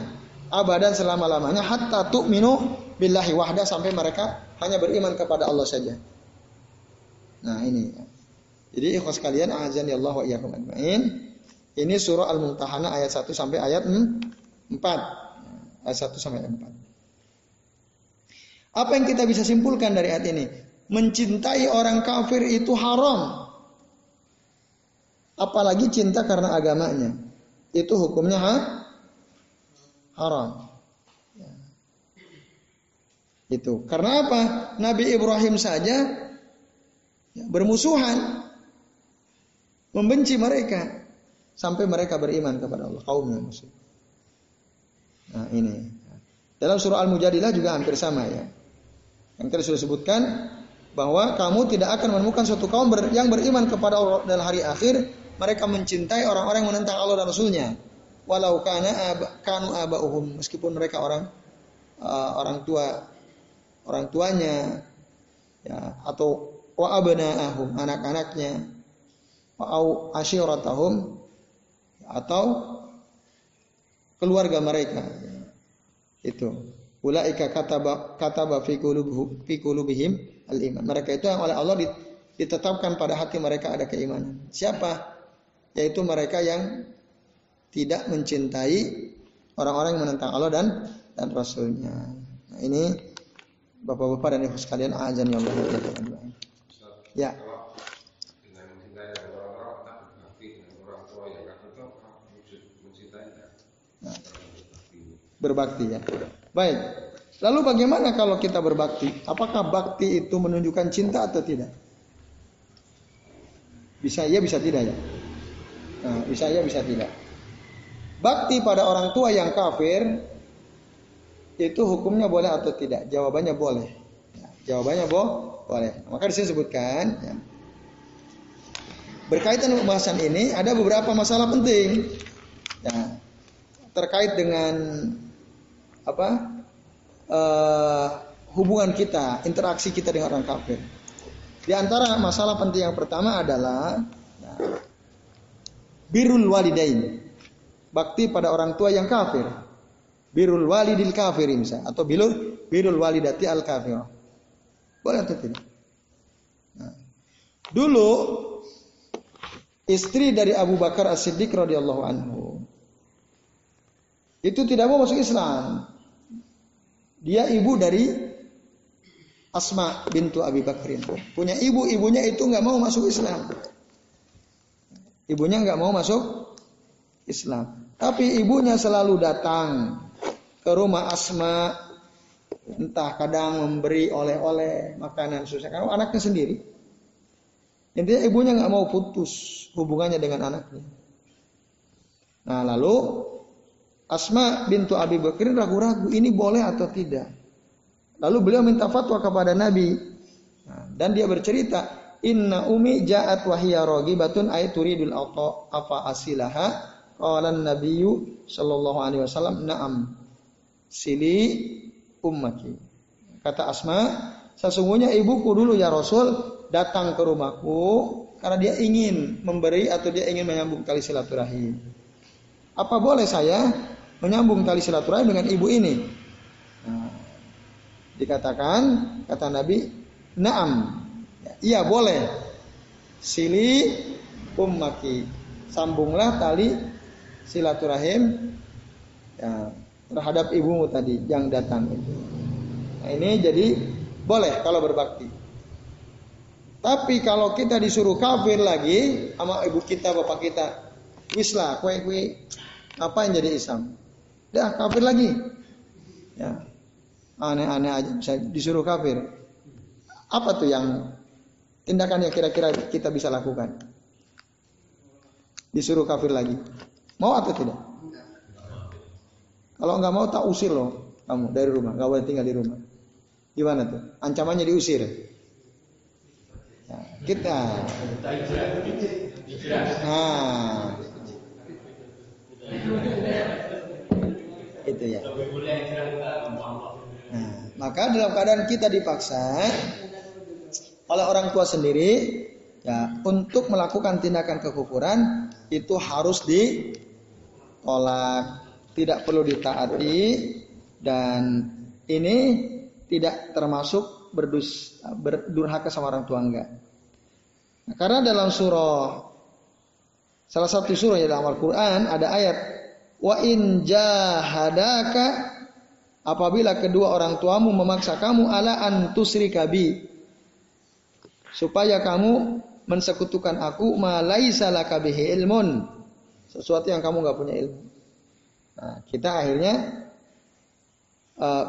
S1: Abadan selama-lamanya hatta tu'minu billahi wahda sampai mereka hanya beriman kepada Allah saja. Nah, ini. Jadi ikhwas kalian azan ya Allah wa iyyakum. Ini surah Al-Mumtahanah ayat 1 sampai ayat 4. Ayat 1 sampai 4. Apa yang kita bisa simpulkan dari ayat ini? Mencintai orang kafir itu haram. Apalagi cinta karena agamanya. Itu hukumnya ha? haram. Itu. Karena apa? Nabi Ibrahim saja ya, bermusuhan. Membenci mereka. Sampai mereka beriman kepada Allah. Kaumnya musuh. Nah ini. Dalam surah Al-Mujadilah juga hampir sama ya. Yang tadi sudah sebutkan bahwa kamu tidak akan menemukan suatu kaum ber, yang beriman kepada Allah dalam hari akhir mereka mencintai orang-orang yang menentang Allah dan Rasulnya walau kana kanu abauhum meskipun mereka orang uh, orang tua orang tuanya ya atau wa abnaahum anak-anaknya wa atau keluarga mereka itu ulaika kataba kataba fi qulubuhum fi qulubihim al iman mereka itu yang oleh Allah ditetapkan pada hati mereka ada keimanan siapa yaitu mereka yang tidak mencintai orang-orang yang menentang Allah dan dan Rasulnya. Nah, ini Bapak-bapak dan ibu sekalian, azan ya Allah. Ya. Berbakti ya. Baik. Lalu bagaimana kalau kita berbakti? Apakah bakti itu menunjukkan cinta atau tidak? Bisa iya, bisa tidak ya. Nah, bisa iya, bisa tidak. Bakti pada orang tua yang kafir itu hukumnya boleh atau tidak? Jawabannya boleh. Ya, jawabannya bo boleh. Maka di sini sebutkan ya. Berkaitan pembahasan ini ada beberapa masalah penting. Ya. terkait dengan apa uh, hubungan kita, interaksi kita dengan orang kafir. Di antara masalah penting yang pertama adalah ya, birrul walidain, bakti pada orang tua yang kafir. Birrul walidil kafir misalnya atau birrul birrul walidati al kafir. Boleh atau tidak? Nah. Dulu istri dari Abu Bakar As-Siddiq radhiyallahu anhu itu tidak mau masuk Islam. Dia ibu dari Asma bintu Abi Bakrin. Punya ibu, ibunya itu nggak mau masuk Islam. Ibunya nggak mau masuk Islam. Tapi ibunya selalu datang ke rumah Asma. Entah kadang memberi oleh-oleh makanan susah. Karena anaknya sendiri. Intinya ibunya nggak mau putus hubungannya dengan anaknya. Nah lalu Asma bintu Abi Bakrin ragu-ragu ini boleh atau tidak. Lalu beliau minta fatwa kepada Nabi. Nah, dan dia bercerita, Inna umi ja'at wahiyya batun ay turidul auto afa asilaha qala nabiyyu sallallahu alaihi wasallam na'am sili ummaki. Kata Asma, sesungguhnya ibuku dulu ya Rasul datang ke rumahku karena dia ingin memberi atau dia ingin menyambung tali silaturahim. Apa boleh saya menyambung tali silaturahim dengan ibu ini? Nah, Dikatakan kata Nabi, "Na'am." Iya boleh. Sili ummaki. Sambunglah tali silaturahim ya, terhadap ibumu tadi yang datang. Nah, ini jadi boleh kalau berbakti. Tapi kalau kita disuruh kafir lagi sama ibu kita, bapak kita, wislah, kue kue, apa yang jadi Islam? Dah kafir lagi. Ya, aneh-aneh aja bisa disuruh kafir. Apa tuh yang tindakan yang kira-kira kita bisa lakukan? Disuruh kafir lagi. Mau atau tidak? Kalau nggak mau tak usir loh kamu dari rumah, nggak boleh tinggal di rumah. Gimana tuh? Ancamannya diusir. Ya, kita. Nah, itu ya. Nah, maka dalam keadaan kita dipaksa oleh orang tua sendiri ya untuk melakukan tindakan kekufuran itu harus ditolak, tidak perlu ditaati dan ini tidak termasuk berdus, berdurhaka sama orang tua enggak. Nah, karena dalam surah salah satu surah ya dalam Al-Qur'an ada ayat wa in jahadaka apabila kedua orang tuamu memaksa kamu ala antusrika bi supaya kamu mensekutukan aku ma laisa laka ilmun sesuatu yang kamu nggak punya ilmu. Nah, kita akhirnya uh,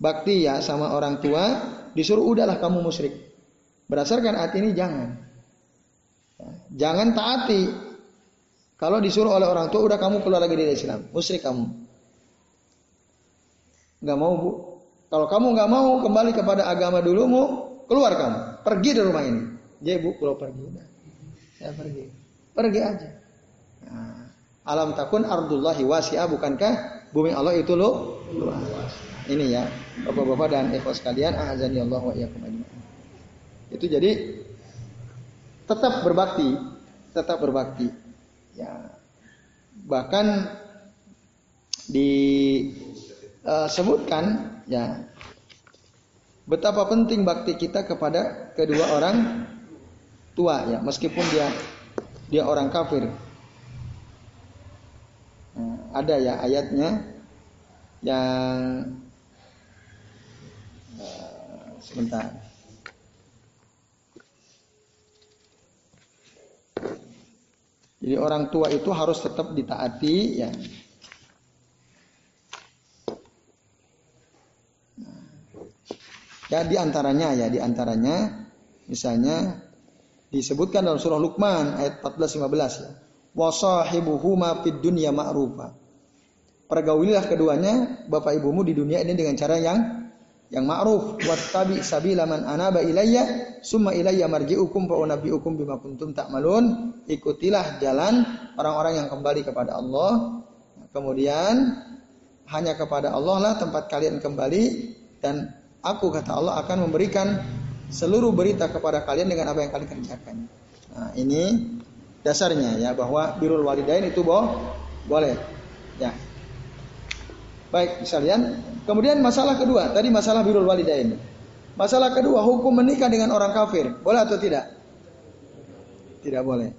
S1: bakti ya sama orang tua disuruh udahlah kamu musyrik. Berdasarkan ayat ini jangan. Ya, jangan taati. Kalau disuruh oleh orang tua udah kamu keluar lagi dari Islam, musyrik kamu nggak mau bu. Kalau kamu nggak mau kembali kepada agama dulu mau keluar kamu, pergi dari rumah ini. Jadi bu, kalau pergi udah, saya pergi, pergi aja. Nah, alam takun ardullahi wasi'ah bukankah bumi Allah itu lo. Ini ya, bapak-bapak dan ikhwan sekalian, azani Allah wa Itu jadi tetap berbakti, tetap berbakti. Ya. Bahkan di uh, sebutkan ya betapa penting bakti kita kepada kedua orang tua ya meskipun dia dia orang kafir. Nah, ada ya ayatnya yang uh, sebentar. Jadi orang tua itu harus tetap ditaati ya. Ya di antaranya ya di antaranya misalnya disebutkan dalam surah Luqman ayat 14 15 ya. Wasahibuhuma fid dunya ma'rufa. Pergaulilah keduanya bapak ibumu di dunia ini dengan cara yang yang ma'ruf wattabi sabila man anaba ilayya summa ilayya marji'ukum fa unabbi'ukum bima kuntum ta'malun ikutilah jalan orang-orang yang kembali kepada Allah Kemudian hanya kepada Allah lah tempat kalian kembali dan aku kata Allah akan memberikan seluruh berita kepada kalian dengan apa yang kalian kerjakan. Nah, ini dasarnya ya bahwa birul walidain itu boh, boleh. Ya. Baik, sekalian. Kemudian masalah kedua, tadi masalah birul walidain. Masalah kedua, hukum menikah dengan orang kafir, boleh atau tidak? Tidak boleh.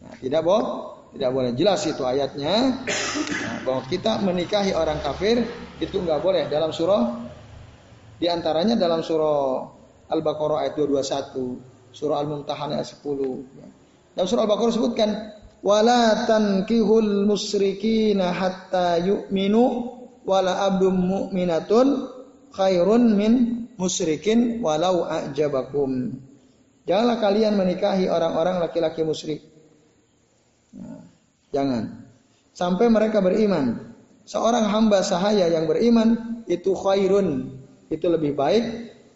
S1: Nah, tidak boleh, tidak boleh. Jelas itu ayatnya nah, bahwa kita menikahi orang kafir itu nggak boleh dalam surah di antaranya dalam surah Al-Baqarah ayat 221, surah Al-Mumtahanah ayat 10. Dalam surah Al-Baqarah sebutkan wala tankihul musyrikina hatta yu'minu wala abdum mu'minatun khairun min musyrikin walau a'jabakum. Janganlah kalian menikahi orang-orang laki-laki musyrik. Nah, jangan. Sampai mereka beriman. Seorang hamba sahaya yang beriman itu khairun. Itu lebih baik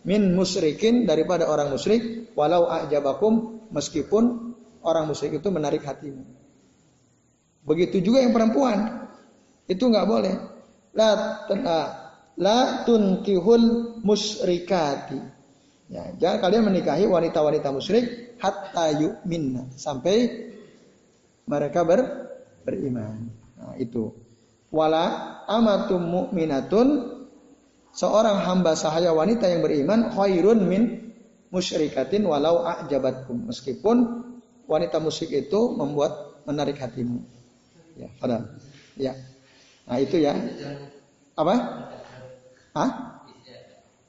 S1: min musyrikin daripada orang musyrik walau a'jabakum meskipun orang musyrik itu menarik hatimu. Begitu juga yang perempuan. Itu nggak boleh. La ah, la tunkihul musyrikati. Ya, jangan kalian menikahi wanita-wanita musyrik hatta yu'minna sampai mereka ber, beriman. Nah, itu. Wala amatum mu'minatun seorang hamba sahaya wanita yang beriman khairun min musyrikatin walau a'jabatkum meskipun wanita musyrik itu membuat menarik hatimu ya pada ya nah itu ya. Apa? Ah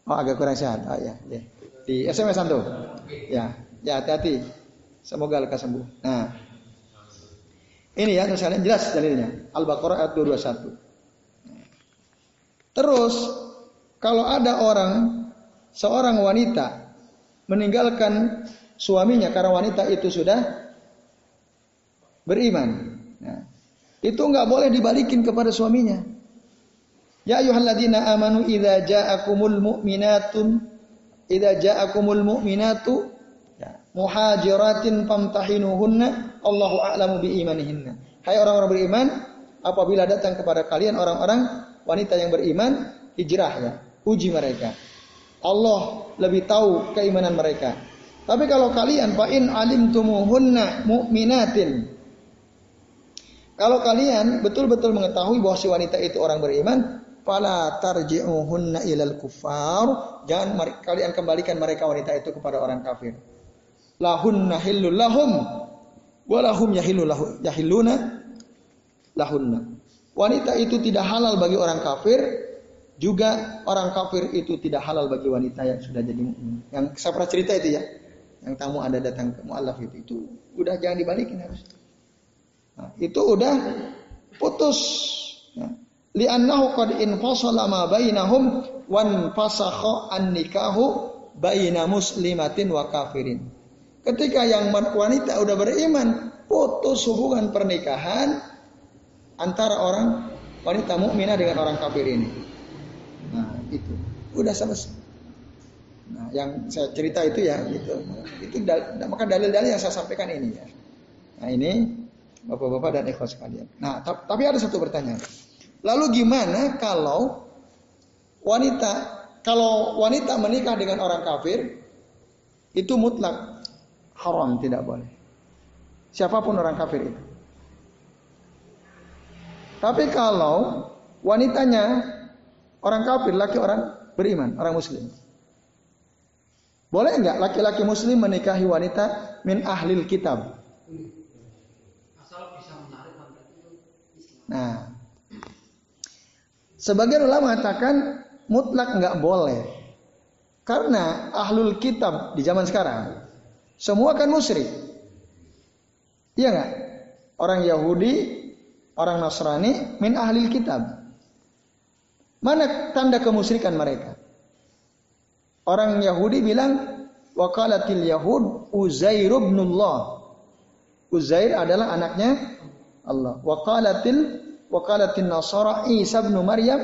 S1: oh agak kurang sehat. Oh ya, di SMS tuh ya ya hati-hati. Semoga lekas sembuh. Nah. Ini ya terus jelas dalilnya. Al-Baqarah ayat 221 terus kalau ada orang, seorang wanita meninggalkan suaminya karena wanita itu sudah beriman. Nah, itu nggak boleh dibalikin kepada suaminya. Ya ayyuhalladzina amanu idza ja'akumul mu'minatun idza ja'akumul mu'minatu ya, muhajiratin famtahinuhunna Allahu a'lamu bi imanihinna. Hai orang-orang beriman, apabila datang kepada kalian orang-orang wanita yang beriman, hijrah ya uji mereka. Allah lebih tahu keimanan mereka. Tapi kalau kalian fa in alimtumuhunna mu'minatin. Kalau kalian betul-betul mengetahui bahwa si wanita itu orang beriman, fala tarji'uhunna ilal kufar. Jangan kalian kembalikan mereka wanita itu kepada orang kafir. Lahunna hillul lahum walahum yahillu lahu yahilluna lahunna. Wanita itu tidak halal bagi orang kafir juga orang kafir itu tidak halal bagi wanita yang sudah jadi mukmin. Yang saya pernah cerita itu ya. Yang tamu ada datang ke mualaf itu, itu udah jangan dibalikin harus. Nah, itu udah putus. Ya. Li'annahu qad infasala ma bainahum wan fasakha an-nikahu baina muslimatin wa kafirin. Ketika yang wanita udah beriman, putus hubungan pernikahan antara orang wanita mukminah dengan orang kafir ini. Nah, itu. Udah selesai. Nah, yang saya cerita itu ya itu. Itu dal maka dalil-dalil yang saya sampaikan ini ya. Nah, ini Bapak-bapak dan ikhwas sekalian. Nah, tapi ada satu pertanyaan. Lalu gimana kalau wanita kalau wanita menikah dengan orang kafir itu mutlak haram tidak boleh. Siapa pun orang kafir itu. Tapi kalau wanitanya Orang kafir, laki orang beriman, orang muslim. Boleh enggak laki-laki muslim menikahi wanita min ahlil kitab? Nah, sebagian ulama mengatakan mutlak enggak boleh. Karena ahlul kitab di zaman sekarang semua kan musyrik. Iya enggak? Orang Yahudi, orang Nasrani min ahlil kitab. Mana tanda kemusyrikan mereka? Orang Yahudi bilang wakalatil Yahud Uzair ibnullah. Uzair adalah anaknya Allah. Wakalatil wakalatil Nasara Isa bin Maryam.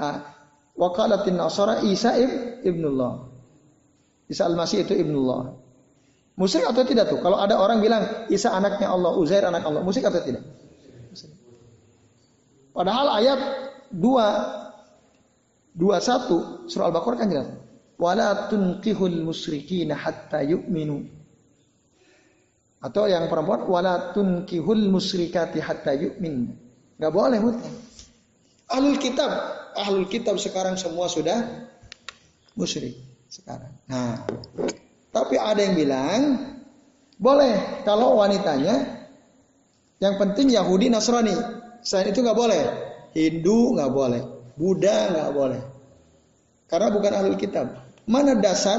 S1: Ah, wakalatil Nasara Isa ibnullah. Isa al-Masih itu ibnullah. Musyrik atau tidak tuh? Kalau ada orang bilang Isa anaknya Allah, Uzair anak Allah, musyrik atau tidak? Padahal ayat 2 21 surah Al-Baqarah kan jelas. Wala tunkihul musyrikina hatta yu'minu. Atau yang perempuan wala tunkihul musyrikati hatta yu'min. Enggak boleh mutlak. Ahlul kitab, ahlul kitab sekarang semua sudah musyrik sekarang. Nah, tapi ada yang bilang boleh kalau wanitanya yang penting Yahudi Nasrani. Selain itu nggak boleh. Hindu nggak boleh. Buddha nggak boleh. Karena bukan ahlul kitab. Mana dasar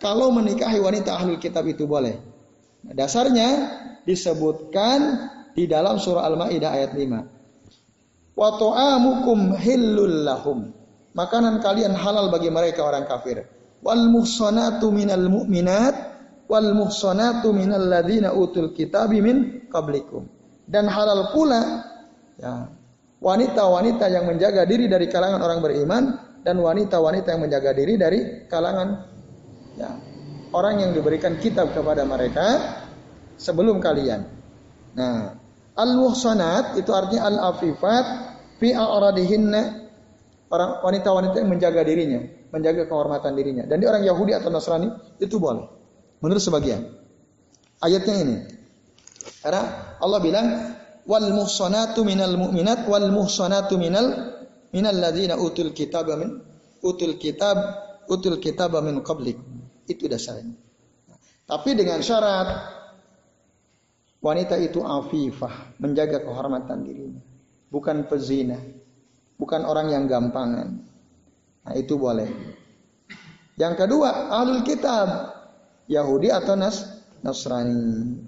S1: kalau menikahi wanita ahlul kitab itu boleh? Dasarnya disebutkan di dalam surah Al-Maidah ayat 5. Wa ta'amukum hillul lahum. Makanan kalian halal bagi mereka orang kafir. Wal muhsanatu minal mu'minat wal muhsanatu minal ladzina utul kitabi min qablikum dan halal pula ya wanita-wanita yang menjaga diri dari kalangan orang beriman dan wanita-wanita yang menjaga diri dari kalangan ya, orang yang diberikan kitab kepada mereka sebelum kalian. Nah, al-muhsanat itu artinya al-afifat fi a'radihinna orang wanita-wanita yang menjaga dirinya, menjaga kehormatan dirinya. Dan di orang Yahudi atau Nasrani itu boleh. Menurut sebagian. Ayatnya ini. Karena Allah bilang wal muhsanatu minal mu'minat wal muhsanatu minal minal ladzina utul kitab min utul kitab utul kitab min qablik. Itu dasarnya. Tapi dengan syarat wanita itu afifah, menjaga kehormatan dirinya, bukan pezina, bukan orang yang gampangan. Nah, itu boleh. Yang kedua, ahlul kitab, Yahudi atau Nas Nasrani.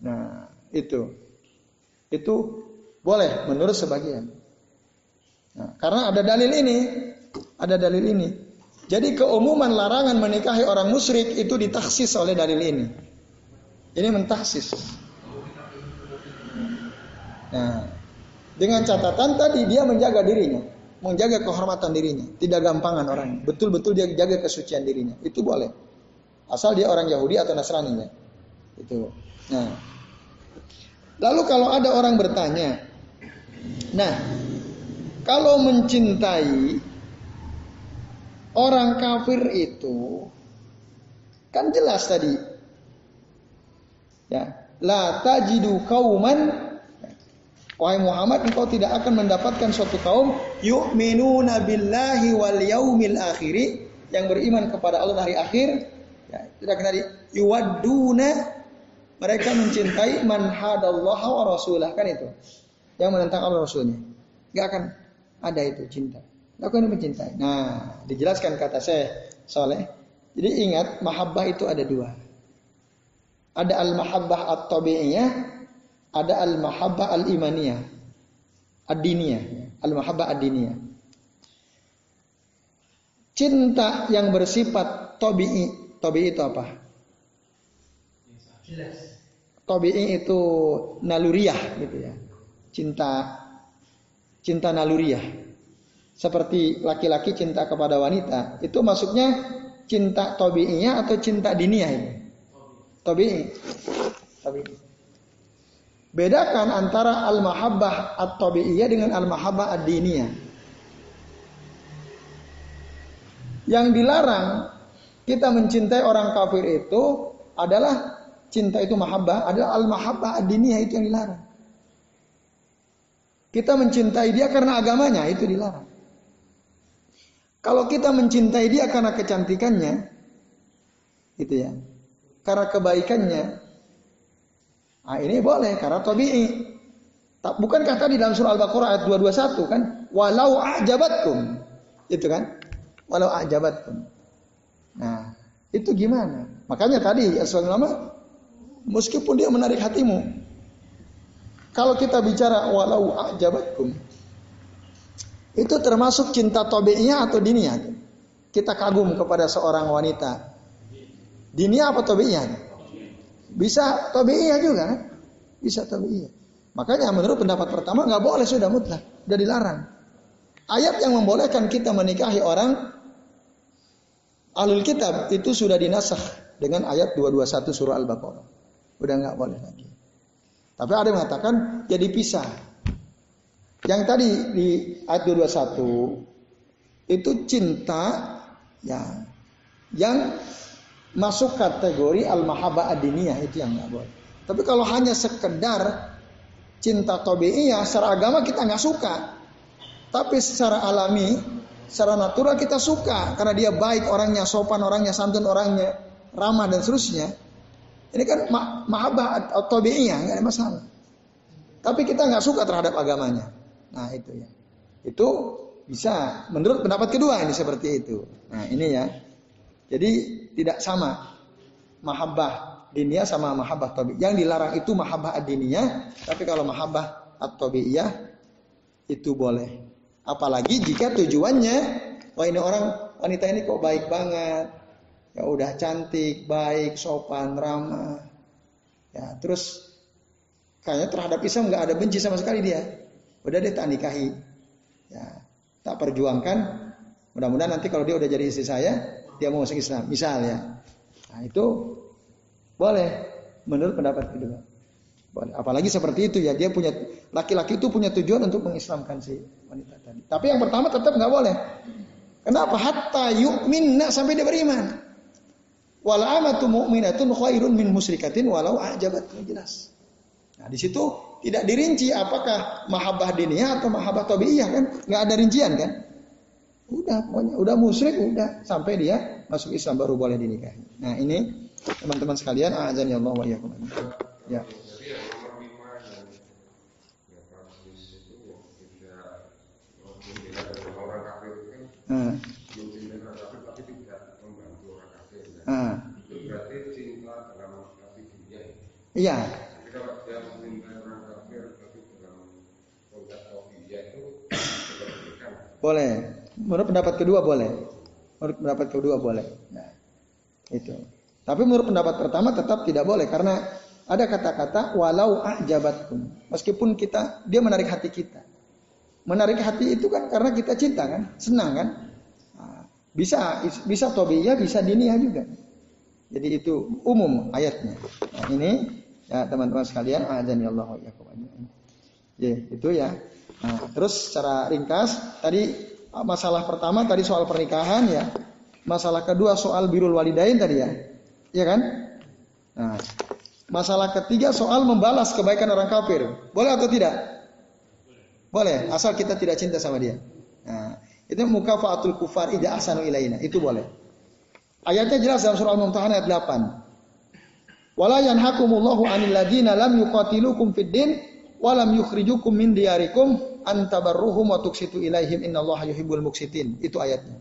S1: Nah, itu. Itu boleh menurut sebagian. Nah, karena ada dalil ini, ada dalil ini. Jadi keumuman larangan menikahi orang musyrik itu ditaksis oleh dalil ini. Ini mentaksis. Nah, dengan catatan tadi dia menjaga dirinya, menjaga kehormatan dirinya, tidak gampangan orang. Betul-betul dia jaga kesucian dirinya. Itu boleh. Asal dia orang Yahudi atau Nasrani ya. Itu. Nah, Lalu kalau ada orang bertanya, nah kalau mencintai orang kafir itu kan jelas tadi, ya la tajidu kauman Wahai Muhammad, engkau tidak akan mendapatkan suatu kaum yu'minuna billahi wal yaumil akhiri yang beriman kepada Allah hari akhir. Ya, tidak tadi yuwadduna mereka mencintai man hadallah wa rasulah kan itu. Yang menentang Allah Rasulnya. Gak akan ada itu cinta. Gak akan mencintai. Nah, dijelaskan kata saya soleh. Jadi ingat mahabbah itu ada dua. Ada al-mahabbah at-tabi'iyah, ada al-mahabbah al-imaniyah. Ad-diniyah, al-mahabbah ad-diniyah. Cinta yang bersifat tabi'i. Tabi'i itu apa? Jelas. Tobi'i itu naluriah gitu ya. Cinta cinta naluriah. Seperti laki-laki cinta kepada wanita, itu masuknya cinta tobi'inya atau cinta diniah ini? Tobi'i. Bedakan antara al-mahabbah at-tabi'iyah dengan al-mahabbah ad-diniyah. Yang dilarang kita mencintai orang kafir itu adalah cinta itu mahabbah adalah al-mahabbah ad-diniyah itu yang dilarang. Kita mencintai dia karena agamanya itu dilarang. Kalau kita mencintai dia karena kecantikannya, gitu ya, karena kebaikannya, nah ini boleh karena tabi'i. Bukankah tadi dalam surah Al-Baqarah ayat 221 kan, walau a'jabatkum, itu kan, walau a'jabatkum. Nah, itu gimana? Makanya tadi Rasulullah ulama meskipun dia menarik hatimu. Kalau kita bicara walau ajabatkum, itu termasuk cinta tobi'iyah atau diniyah. Kita kagum kepada seorang wanita. Diniyah apa tobi'iyah? Bisa tobi'iyah juga kan? Bisa tobi'iyah. Makanya menurut pendapat pertama nggak boleh sudah mutlak, sudah dilarang. Ayat yang membolehkan kita menikahi orang alul kitab itu sudah dinasah dengan ayat 221 surah Al-Baqarah. Udah nggak boleh lagi. Tapi ada yang mengatakan jadi ya pisah. Yang tadi di ayat 21 itu cinta ya yang masuk kategori al-mahabbah adiniyah itu yang nggak boleh. Tapi kalau hanya sekedar cinta tobiiyah secara agama kita nggak suka. Tapi secara alami, secara natural kita suka karena dia baik orangnya, sopan orangnya, santun orangnya, ramah dan seterusnya. Ini kan ma mahabbah atau tobiiyah nggak ada masalah. Tapi kita nggak suka terhadap agamanya. Nah itu ya. Itu bisa menurut pendapat kedua ini seperti itu. Nah ini ya. Jadi tidak sama mahabbah diniyah sama mahabbah tobi. Yang dilarang itu mahabbah adiniyah, tapi kalau mahabbah atau itu boleh. Apalagi jika tujuannya, wah ini orang wanita ini kok baik banget, ya udah cantik, baik, sopan, ramah, ya terus kayaknya terhadap Islam nggak ada benci sama sekali dia, udah deh tak nikahi, ya tak perjuangkan, mudah-mudahan nanti kalau dia udah jadi istri saya, dia mau masuk Islam, misal ya, nah itu boleh menurut pendapat kedua. Apalagi seperti itu ya dia punya laki-laki itu punya tujuan untuk mengislamkan si wanita tadi. Tapi yang pertama tetap nggak boleh. Kenapa? Hatta yu'minna sampai dia beriman. Wal amatu mu'minatun khairun min musyrikatin walau ajabat jelas. Nah, di situ tidak dirinci apakah mahabbah diniyah atau mahabbah tabiiyah kan? Nggak ada rincian kan? Udah pokoknya udah musyrik udah sampai dia masuk Islam baru boleh dinikahi. Nah, ini teman-teman sekalian, azan ya Allah wa Ya. Hmm. Hmm. Iya. Boleh. Menurut pendapat kedua boleh. Menurut pendapat kedua boleh. Nah, itu. Tapi menurut pendapat pertama tetap tidak boleh karena ada kata-kata walau ajabatkum. Meskipun kita dia menarik hati kita. Menarik hati itu kan karena kita cinta kan, senang kan. Nah, bisa bisa tobiyah, bisa diniyah juga. Jadi itu umum ayatnya. Nah, ini ya teman-teman sekalian, azan ya Allah Ya, itu ya. Nah, terus secara ringkas tadi masalah pertama tadi soal pernikahan ya. Masalah kedua soal birul walidain tadi ya. Iya kan? Nah, masalah ketiga soal membalas kebaikan orang kafir. Boleh atau tidak? Boleh, asal kita tidak cinta sama dia. Nah, itu mukafaatul kufar ida asanu ilaina. Itu boleh. Ayatnya jelas dalam surah Al-Mumtahanah ayat 8. Wala yanhakumullahu 'anil ladina lam yuqatilukum fid din wa lam yukhrijukum min diyarikum an tabarruhum wa tuksitu ilaihim innallaha yuhibbul muksitin. Itu ayatnya.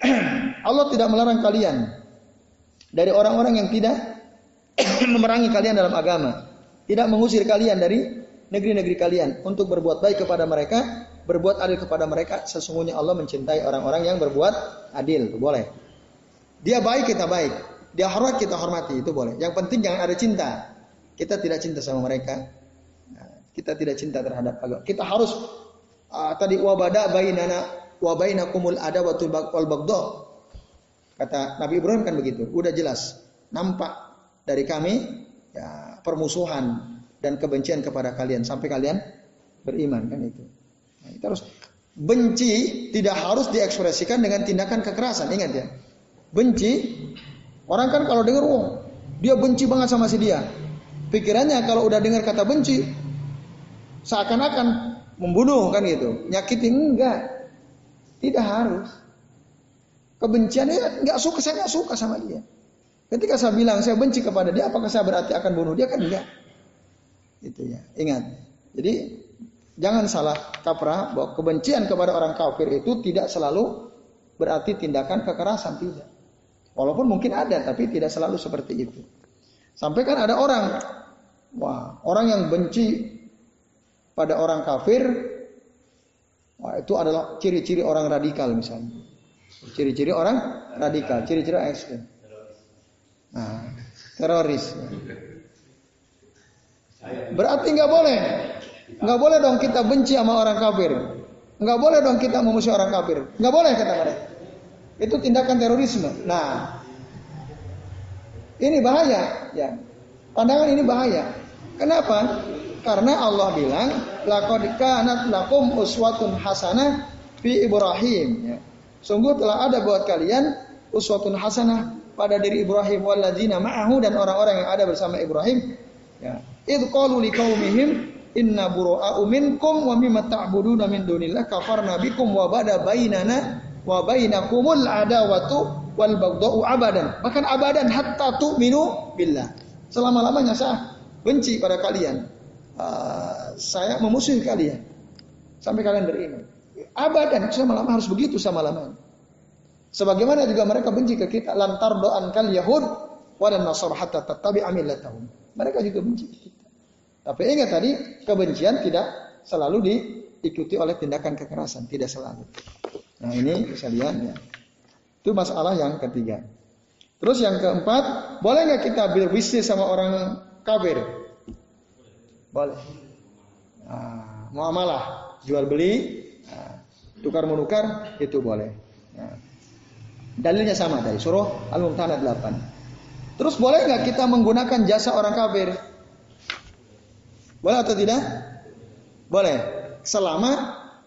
S1: Allah tidak melarang kalian dari orang-orang yang tidak memerangi kalian dalam agama, tidak mengusir kalian dari negeri-negeri kalian untuk berbuat baik kepada mereka, berbuat adil kepada mereka. Sesungguhnya Allah mencintai orang-orang yang berbuat adil. Boleh. Dia baik kita baik, dia hormat kita hormati itu boleh. Yang penting jangan ada cinta. Kita tidak cinta sama mereka. Kita tidak cinta terhadap agama. Kita harus uh, tadi wabada bainana wa bainakumul adawatul wal bagdha. Kata Nabi Ibrahim kan begitu. Udah jelas. Nampak dari kami ya permusuhan dan kebencian kepada kalian sampai kalian beriman kan itu. Nah, kita harus benci tidak harus diekspresikan dengan tindakan kekerasan. Ingat ya. Benci orang kan kalau dengar oh, dia benci banget sama si dia. Pikirannya kalau udah dengar kata benci seakan-akan membunuh kan gitu. Nyakiti enggak. Tidak harus. Kebenciannya nggak suka, saya nggak suka sama dia. Ketika saya bilang saya benci kepada dia, apakah saya berarti akan bunuh dia kan enggak? Itu ya. Ingat. Jadi jangan salah kaprah bahwa kebencian kepada orang kafir itu tidak selalu berarti tindakan kekerasan tidak. Walaupun mungkin ada tapi tidak selalu seperti itu. Sampai kan ada orang wah, orang yang benci pada orang kafir itu adalah ciri-ciri orang radikal misalnya. Ciri-ciri orang radikal, ciri-ciri ekstrem. Nah, teroris. Berarti nggak boleh. Nggak boleh dong kita benci sama orang kafir. Nggak boleh dong kita memusuhi orang kafir. Nggak boleh kata mereka. Itu tindakan terorisme. Nah, ini bahaya. Ya, pandangan ini bahaya. Kenapa? Karena Allah bilang laqad kanat lakum uswatun hasanah fi Ibrahim. Ya. Sungguh telah ada buat kalian uswatun hasanah pada diri Ibrahim walladzina ma'ahu dan orang-orang yang ada bersama Ibrahim. Ya. Idh qalu liqaumihim inna bura'a'u minkum wa mimma ta'buduna min dunillah kafarna bikum wa bada bainana wa bainakumul adawatu wal baghdau abadan. Bahkan abadan hatta tu'minu billah. Selama-lamanya saya benci pada kalian. Uh, saya memusuhi kalian sampai kalian beriman. Abadan selama-lama harus begitu selama-lamanya. Sebagaimana juga mereka benci ke kita lantar doan kal Yahud dan nasar hatta tatabi amilatahum. Mereka juga benci ke kita. Tapi ingat tadi kebencian tidak selalu diikuti oleh tindakan kekerasan, tidak selalu. Nah ini kesalahan ya. Itu masalah yang ketiga. Terus yang keempat, boleh nggak kita berbisnis sama orang kafir? Boleh. Nah, muamalah, jual beli, nah, tukar menukar itu boleh. Nah, Dalilnya sama dari surah Al-Mumtahanah 8. Terus boleh nggak kita menggunakan jasa orang kafir? Boleh atau tidak? Boleh. Selama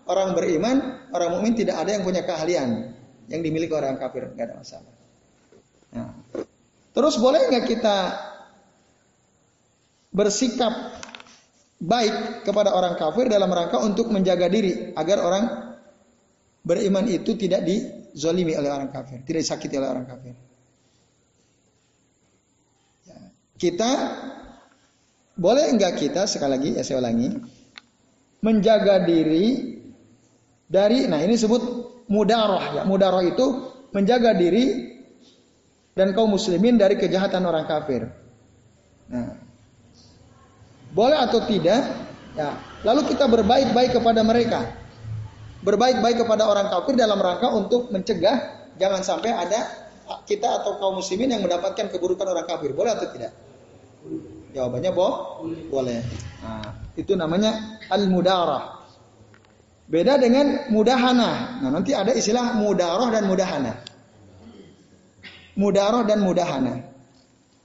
S1: orang beriman, orang mukmin tidak ada yang punya keahlian yang dimiliki orang kafir, nggak ada masalah. Nah. Terus boleh nggak kita bersikap baik kepada orang kafir dalam rangka untuk menjaga diri agar orang beriman itu tidak di zolimi oleh orang kafir, tidak disakiti oleh orang kafir. Ya. Kita boleh enggak kita sekali lagi ya saya ulangi menjaga diri dari nah ini sebut mudaroh ya mudaroh itu menjaga diri dan kaum muslimin dari kejahatan orang kafir. Nah, boleh atau tidak? Ya, lalu kita berbaik-baik kepada mereka berbaik-baik kepada orang kafir dalam rangka untuk mencegah jangan sampai ada kita atau kaum muslimin yang mendapatkan keburukan orang kafir. Boleh atau tidak? Jawabannya boh, boleh. Nah, itu namanya al-mudarah. Beda dengan mudahana. Nah, nanti ada istilah mudarah dan mudahana. Mudarah dan mudahana.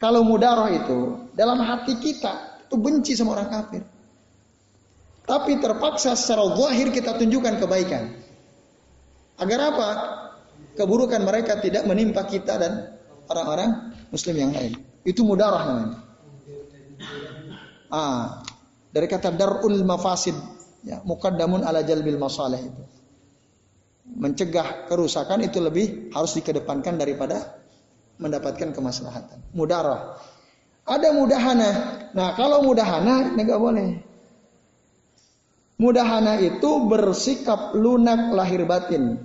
S1: Kalau mudarah itu dalam hati kita itu benci sama orang kafir. Tapi terpaksa secara zahir kita tunjukkan kebaikan. Agar apa? Keburukan mereka tidak menimpa kita dan orang-orang muslim yang lain. Itu mudarah namanya. Ah, dari kata darul mafasid, ya, mukaddamun ala jalbil masalah itu. Mencegah kerusakan itu lebih harus dikedepankan daripada mendapatkan kemaslahatan. Mudarah. Ada mudahana. Nah, kalau mudahana ini enggak boleh. Mudahana itu bersikap lunak lahir batin.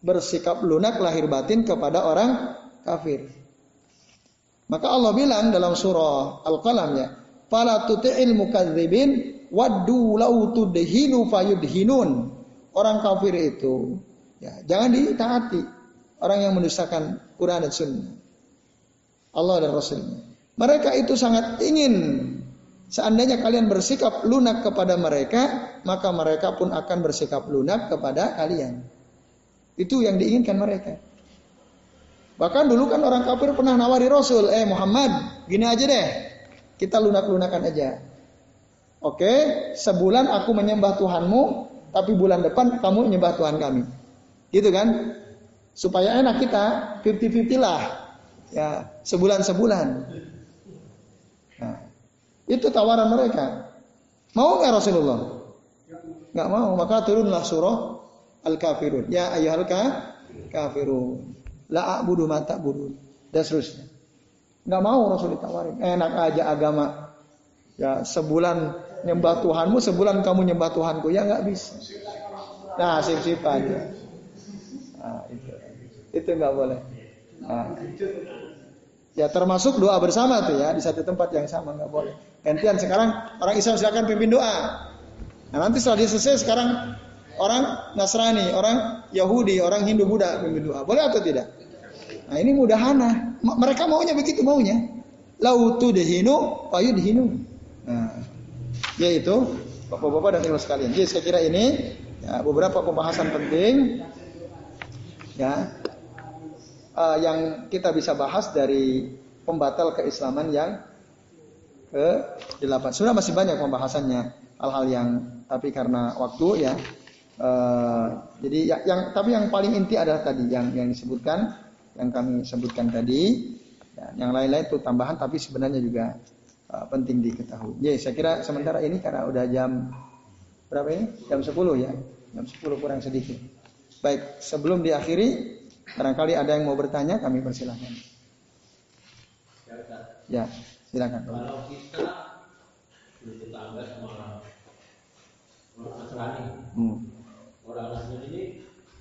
S1: Bersikap lunak lahir batin kepada orang kafir. Maka Allah bilang dalam surah Al-Qalam ya, "Fala tuti'il mukadzibin waddu law tudhinu fayudhinun." Orang kafir itu ya, jangan ditaati. Orang yang mendustakan Quran dan Sunnah. Allah dan Rasulnya. Mereka itu sangat ingin Seandainya kalian bersikap lunak kepada mereka, maka mereka pun akan bersikap lunak kepada kalian. Itu yang diinginkan mereka. Bahkan dulu kan orang kafir pernah nawari Rasul, eh Muhammad, gini aja deh, kita lunak-lunakan aja. Oke, sebulan aku menyembah Tuhanmu, tapi bulan depan kamu menyembah Tuhan kami. Gitu kan? Supaya enak kita, 50-50 lah. Ya, sebulan-sebulan. Nah, itu tawaran mereka. Mau nggak Rasulullah? Nggak mau. Maka turunlah surah Al-Kafirun. Ya ayuhal kafirun. La a'budu mata budu. Dan seterusnya. Nggak mau Rasul ditawarin. Enak aja agama. Ya sebulan nyembah Tuhanmu, sebulan kamu nyembah Tuhanku. Ya nggak bisa. Nah, sip-sip aja. Nah, itu. Itu nggak boleh. Nah, Ya termasuk doa bersama tuh ya di satu tempat yang sama nggak boleh. Gantian sekarang orang Islam silakan pimpin doa. Nah nanti setelah dia selesai sekarang orang Nasrani, orang Yahudi, orang Hindu Buddha pimpin doa. Boleh atau tidak? Nah ini mudahana. Mereka maunya begitu maunya. Lautu dehinu, payu dehinu. Nah, yaitu bapak-bapak dan ibu sekalian. Jadi saya kira ini ya, beberapa pembahasan penting ya uh, yang kita bisa bahas dari pembatal keislaman yang ke delapan. Sudah masih banyak pembahasannya. hal-hal yang tapi karena waktu ya uh, jadi ya, yang tapi yang paling inti adalah tadi yang yang disebutkan yang kami sebutkan tadi ya, yang lain-lain itu tambahan tapi sebenarnya juga uh, penting diketahui. Ya, saya kira sementara ini karena udah jam berapa ini? Jam 10 ya. Jam 10 kurang sedikit. Baik, sebelum diakhiri barangkali ada yang mau bertanya kami persilahkan. Ya, silakan. Kalau kita bertetangga sama orang Nasrani, hmm. orang Nasrani ini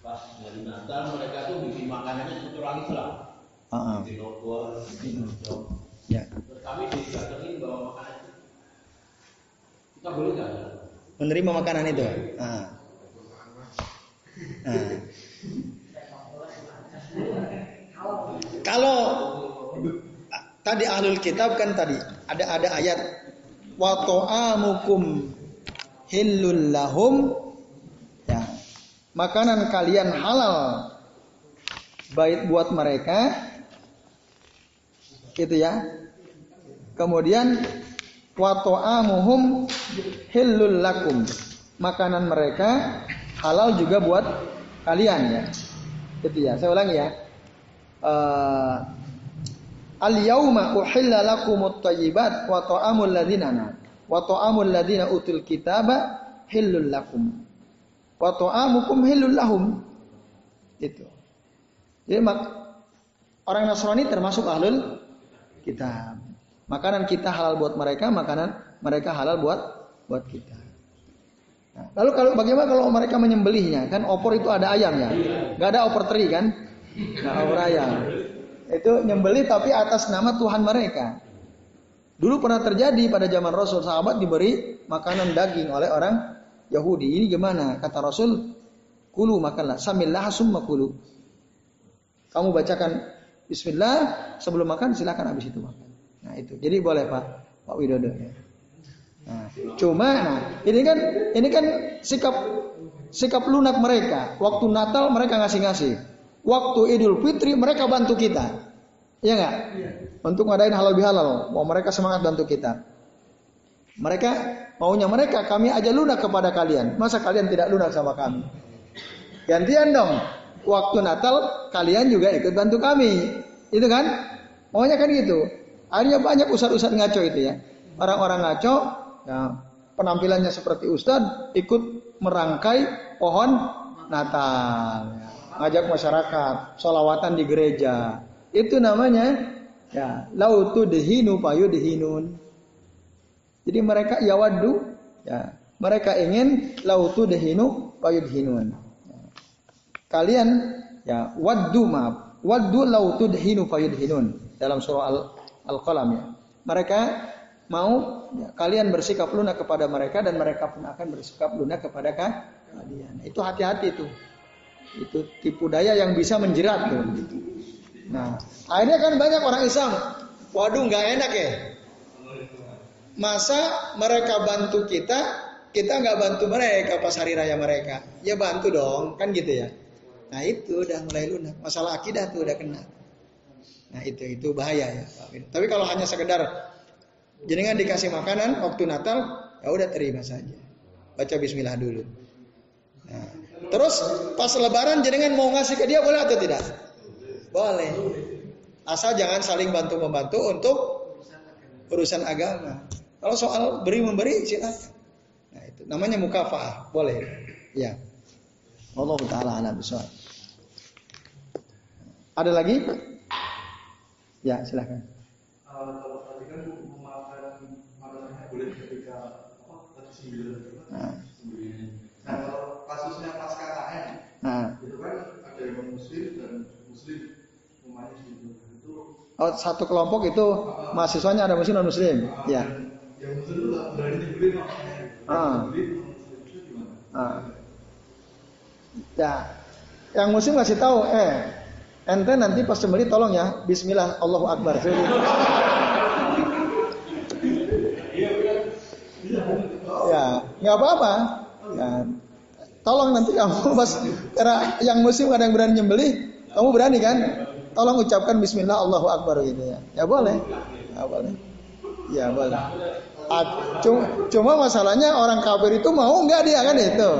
S1: pas hari Natal mereka tuh bikin makanannya seperti orang Islam. Uh -huh. Bikin opor, bikin hmm. Ya. Terus kami didatengin bawa makanan itu. Kita boleh nggak? Menerima makanan itu. Ah. Ah. Kalau tadi ahlul kitab kan tadi ada ada ayat wa ta'amukum hillul lahum. Ya. Makanan kalian halal baik buat mereka gitu ya. Kemudian wa ta'amuhum hillul lakum. Makanan mereka halal juga buat kalian ya gitu ya saya ulangi ya uh, Al yauma uhilla lakumut thayyibat wa ta'amul ladzina wa ta'amul ladzina utul kitaba hillul lakum wa ta'amukum hillul lahum. Itu. Jadi mak orang Nasrani termasuk ahlul kitab. Makanan kita halal buat mereka, makanan mereka halal buat buat kita. Lalu kalau bagaimana kalau mereka menyembelihnya? Kan opor itu ada ayam ya, nggak ada opor teri kan? Nah, opor ayam. Itu nyembeli tapi atas nama Tuhan mereka. Dulu pernah terjadi pada zaman Rasul sahabat diberi makanan daging oleh orang Yahudi. Ini gimana? Kata Rasul, kulu makanlah. Samillah summa kulu. Kamu bacakan Bismillah sebelum makan silakan habis itu makan. Nah itu. Jadi boleh Pak Pak Widodo ya. Nah, cuma nah ini kan ini kan sikap sikap lunak mereka. Waktu Natal mereka ngasih-ngasih waktu Idul Fitri mereka bantu kita. Iya enggak? Iya. Untuk ngadain halal bihalal, mau mereka semangat bantu kita. Mereka maunya mereka kami aja lunak kepada kalian. Masa kalian tidak lunak sama kami? Gantian dong. Waktu Natal kalian juga ikut bantu kami. Itu kan? Maunya kan gitu. Akhirnya banyak ustad-ustad ngaco itu ya. Orang-orang ngaco ya, penampilannya seperti ustad ikut merangkai pohon Natal. Ya ngajak masyarakat, solawatan di gereja. Itu namanya ya lautu dehinu payu dehinun. Jadi mereka ya wadu, ya mereka ingin lautu dehinu payu dehinun. Kalian ya wadu maaf, wadu lautu dehinu payu dehinun dalam surah al al ya. Mereka mau ya, kalian bersikap lunak kepada mereka dan mereka pun akan bersikap lunak kepada kalian. Itu hati-hati tuh. Itu tipu daya yang bisa menjerat tuh. Nah, akhirnya kan banyak orang Islam. Waduh, nggak enak ya. Masa mereka bantu kita, kita nggak bantu mereka pas hari raya mereka. Ya bantu dong, kan gitu ya. Nah itu udah mulai lunak. Masalah akidah tuh udah kena. Nah itu itu bahaya ya. Tapi kalau hanya sekedar jenengan dikasih makanan waktu Natal, ya udah terima saja. Baca Bismillah dulu. Nah, terus pas Lebaran jenengan mau ngasih ke dia boleh atau tidak? Boleh. Asal jangan saling bantu membantu untuk urusan agama. Kalau soal beri memberi silakan. Nah itu namanya mukafaah, boleh. Ya. Allah taala ala. Ada lagi? Ya, silakan. Nah kasusnya pas KKN nah. itu kan ada yang muslim dan muslim umatnya itu Oh, satu kelompok itu apa? mahasiswanya ada muslim dan muslim. Ah, ya. Yang muslim itu berani dibeli Ah. Ah. Ya. Yang muslim kasih tahu, eh, ente nanti pas sembeli tolong ya, Bismillah, Allahu Akbar. ya, nggak apa-apa. Ya, Tolong nanti kamu pas karena yang muslim ada yang berani nyembeli, kamu berani kan? Tolong ucapkan Bismillah Allahu Akbar gitu ya. Ya boleh, ya boleh, ya boleh. cuma, cuma masalahnya orang kafir itu mau nggak dia kan itu.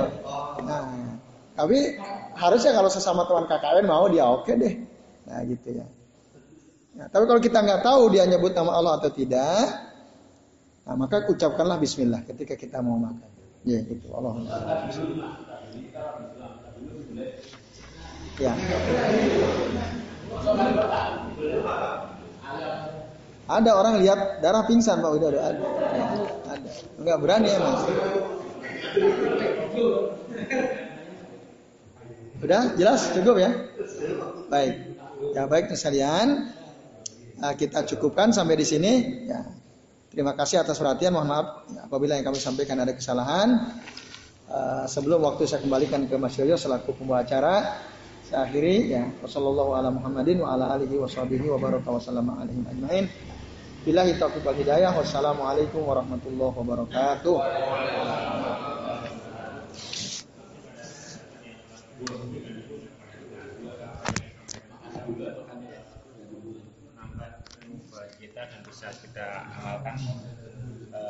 S1: Nah, tapi harusnya kalau sesama teman KKN mau dia oke okay deh. Nah gitu ya. Nah, tapi kalau kita nggak tahu dia nyebut nama Allah atau tidak, nah maka ucapkanlah Bismillah ketika kita mau makan. Ya itu Allah. Ya. Ada orang lihat darah pingsan Pak udah ada. Ada. Enggak berani ya Mas. Udah jelas cukup ya? Baik. Ya baik sekalian. Nah, kita cukupkan sampai di sini. Ya. Terima kasih atas perhatian. Mohon maaf apabila yang kami sampaikan ada kesalahan. Uh, sebelum waktu saya kembalikan ke Mas Yoyo selaku pembawa acara, saya akhiri ya. Wassalamualaikum warahmatullahi wabarakatuh.
S2: kita dan bisa kita amalkan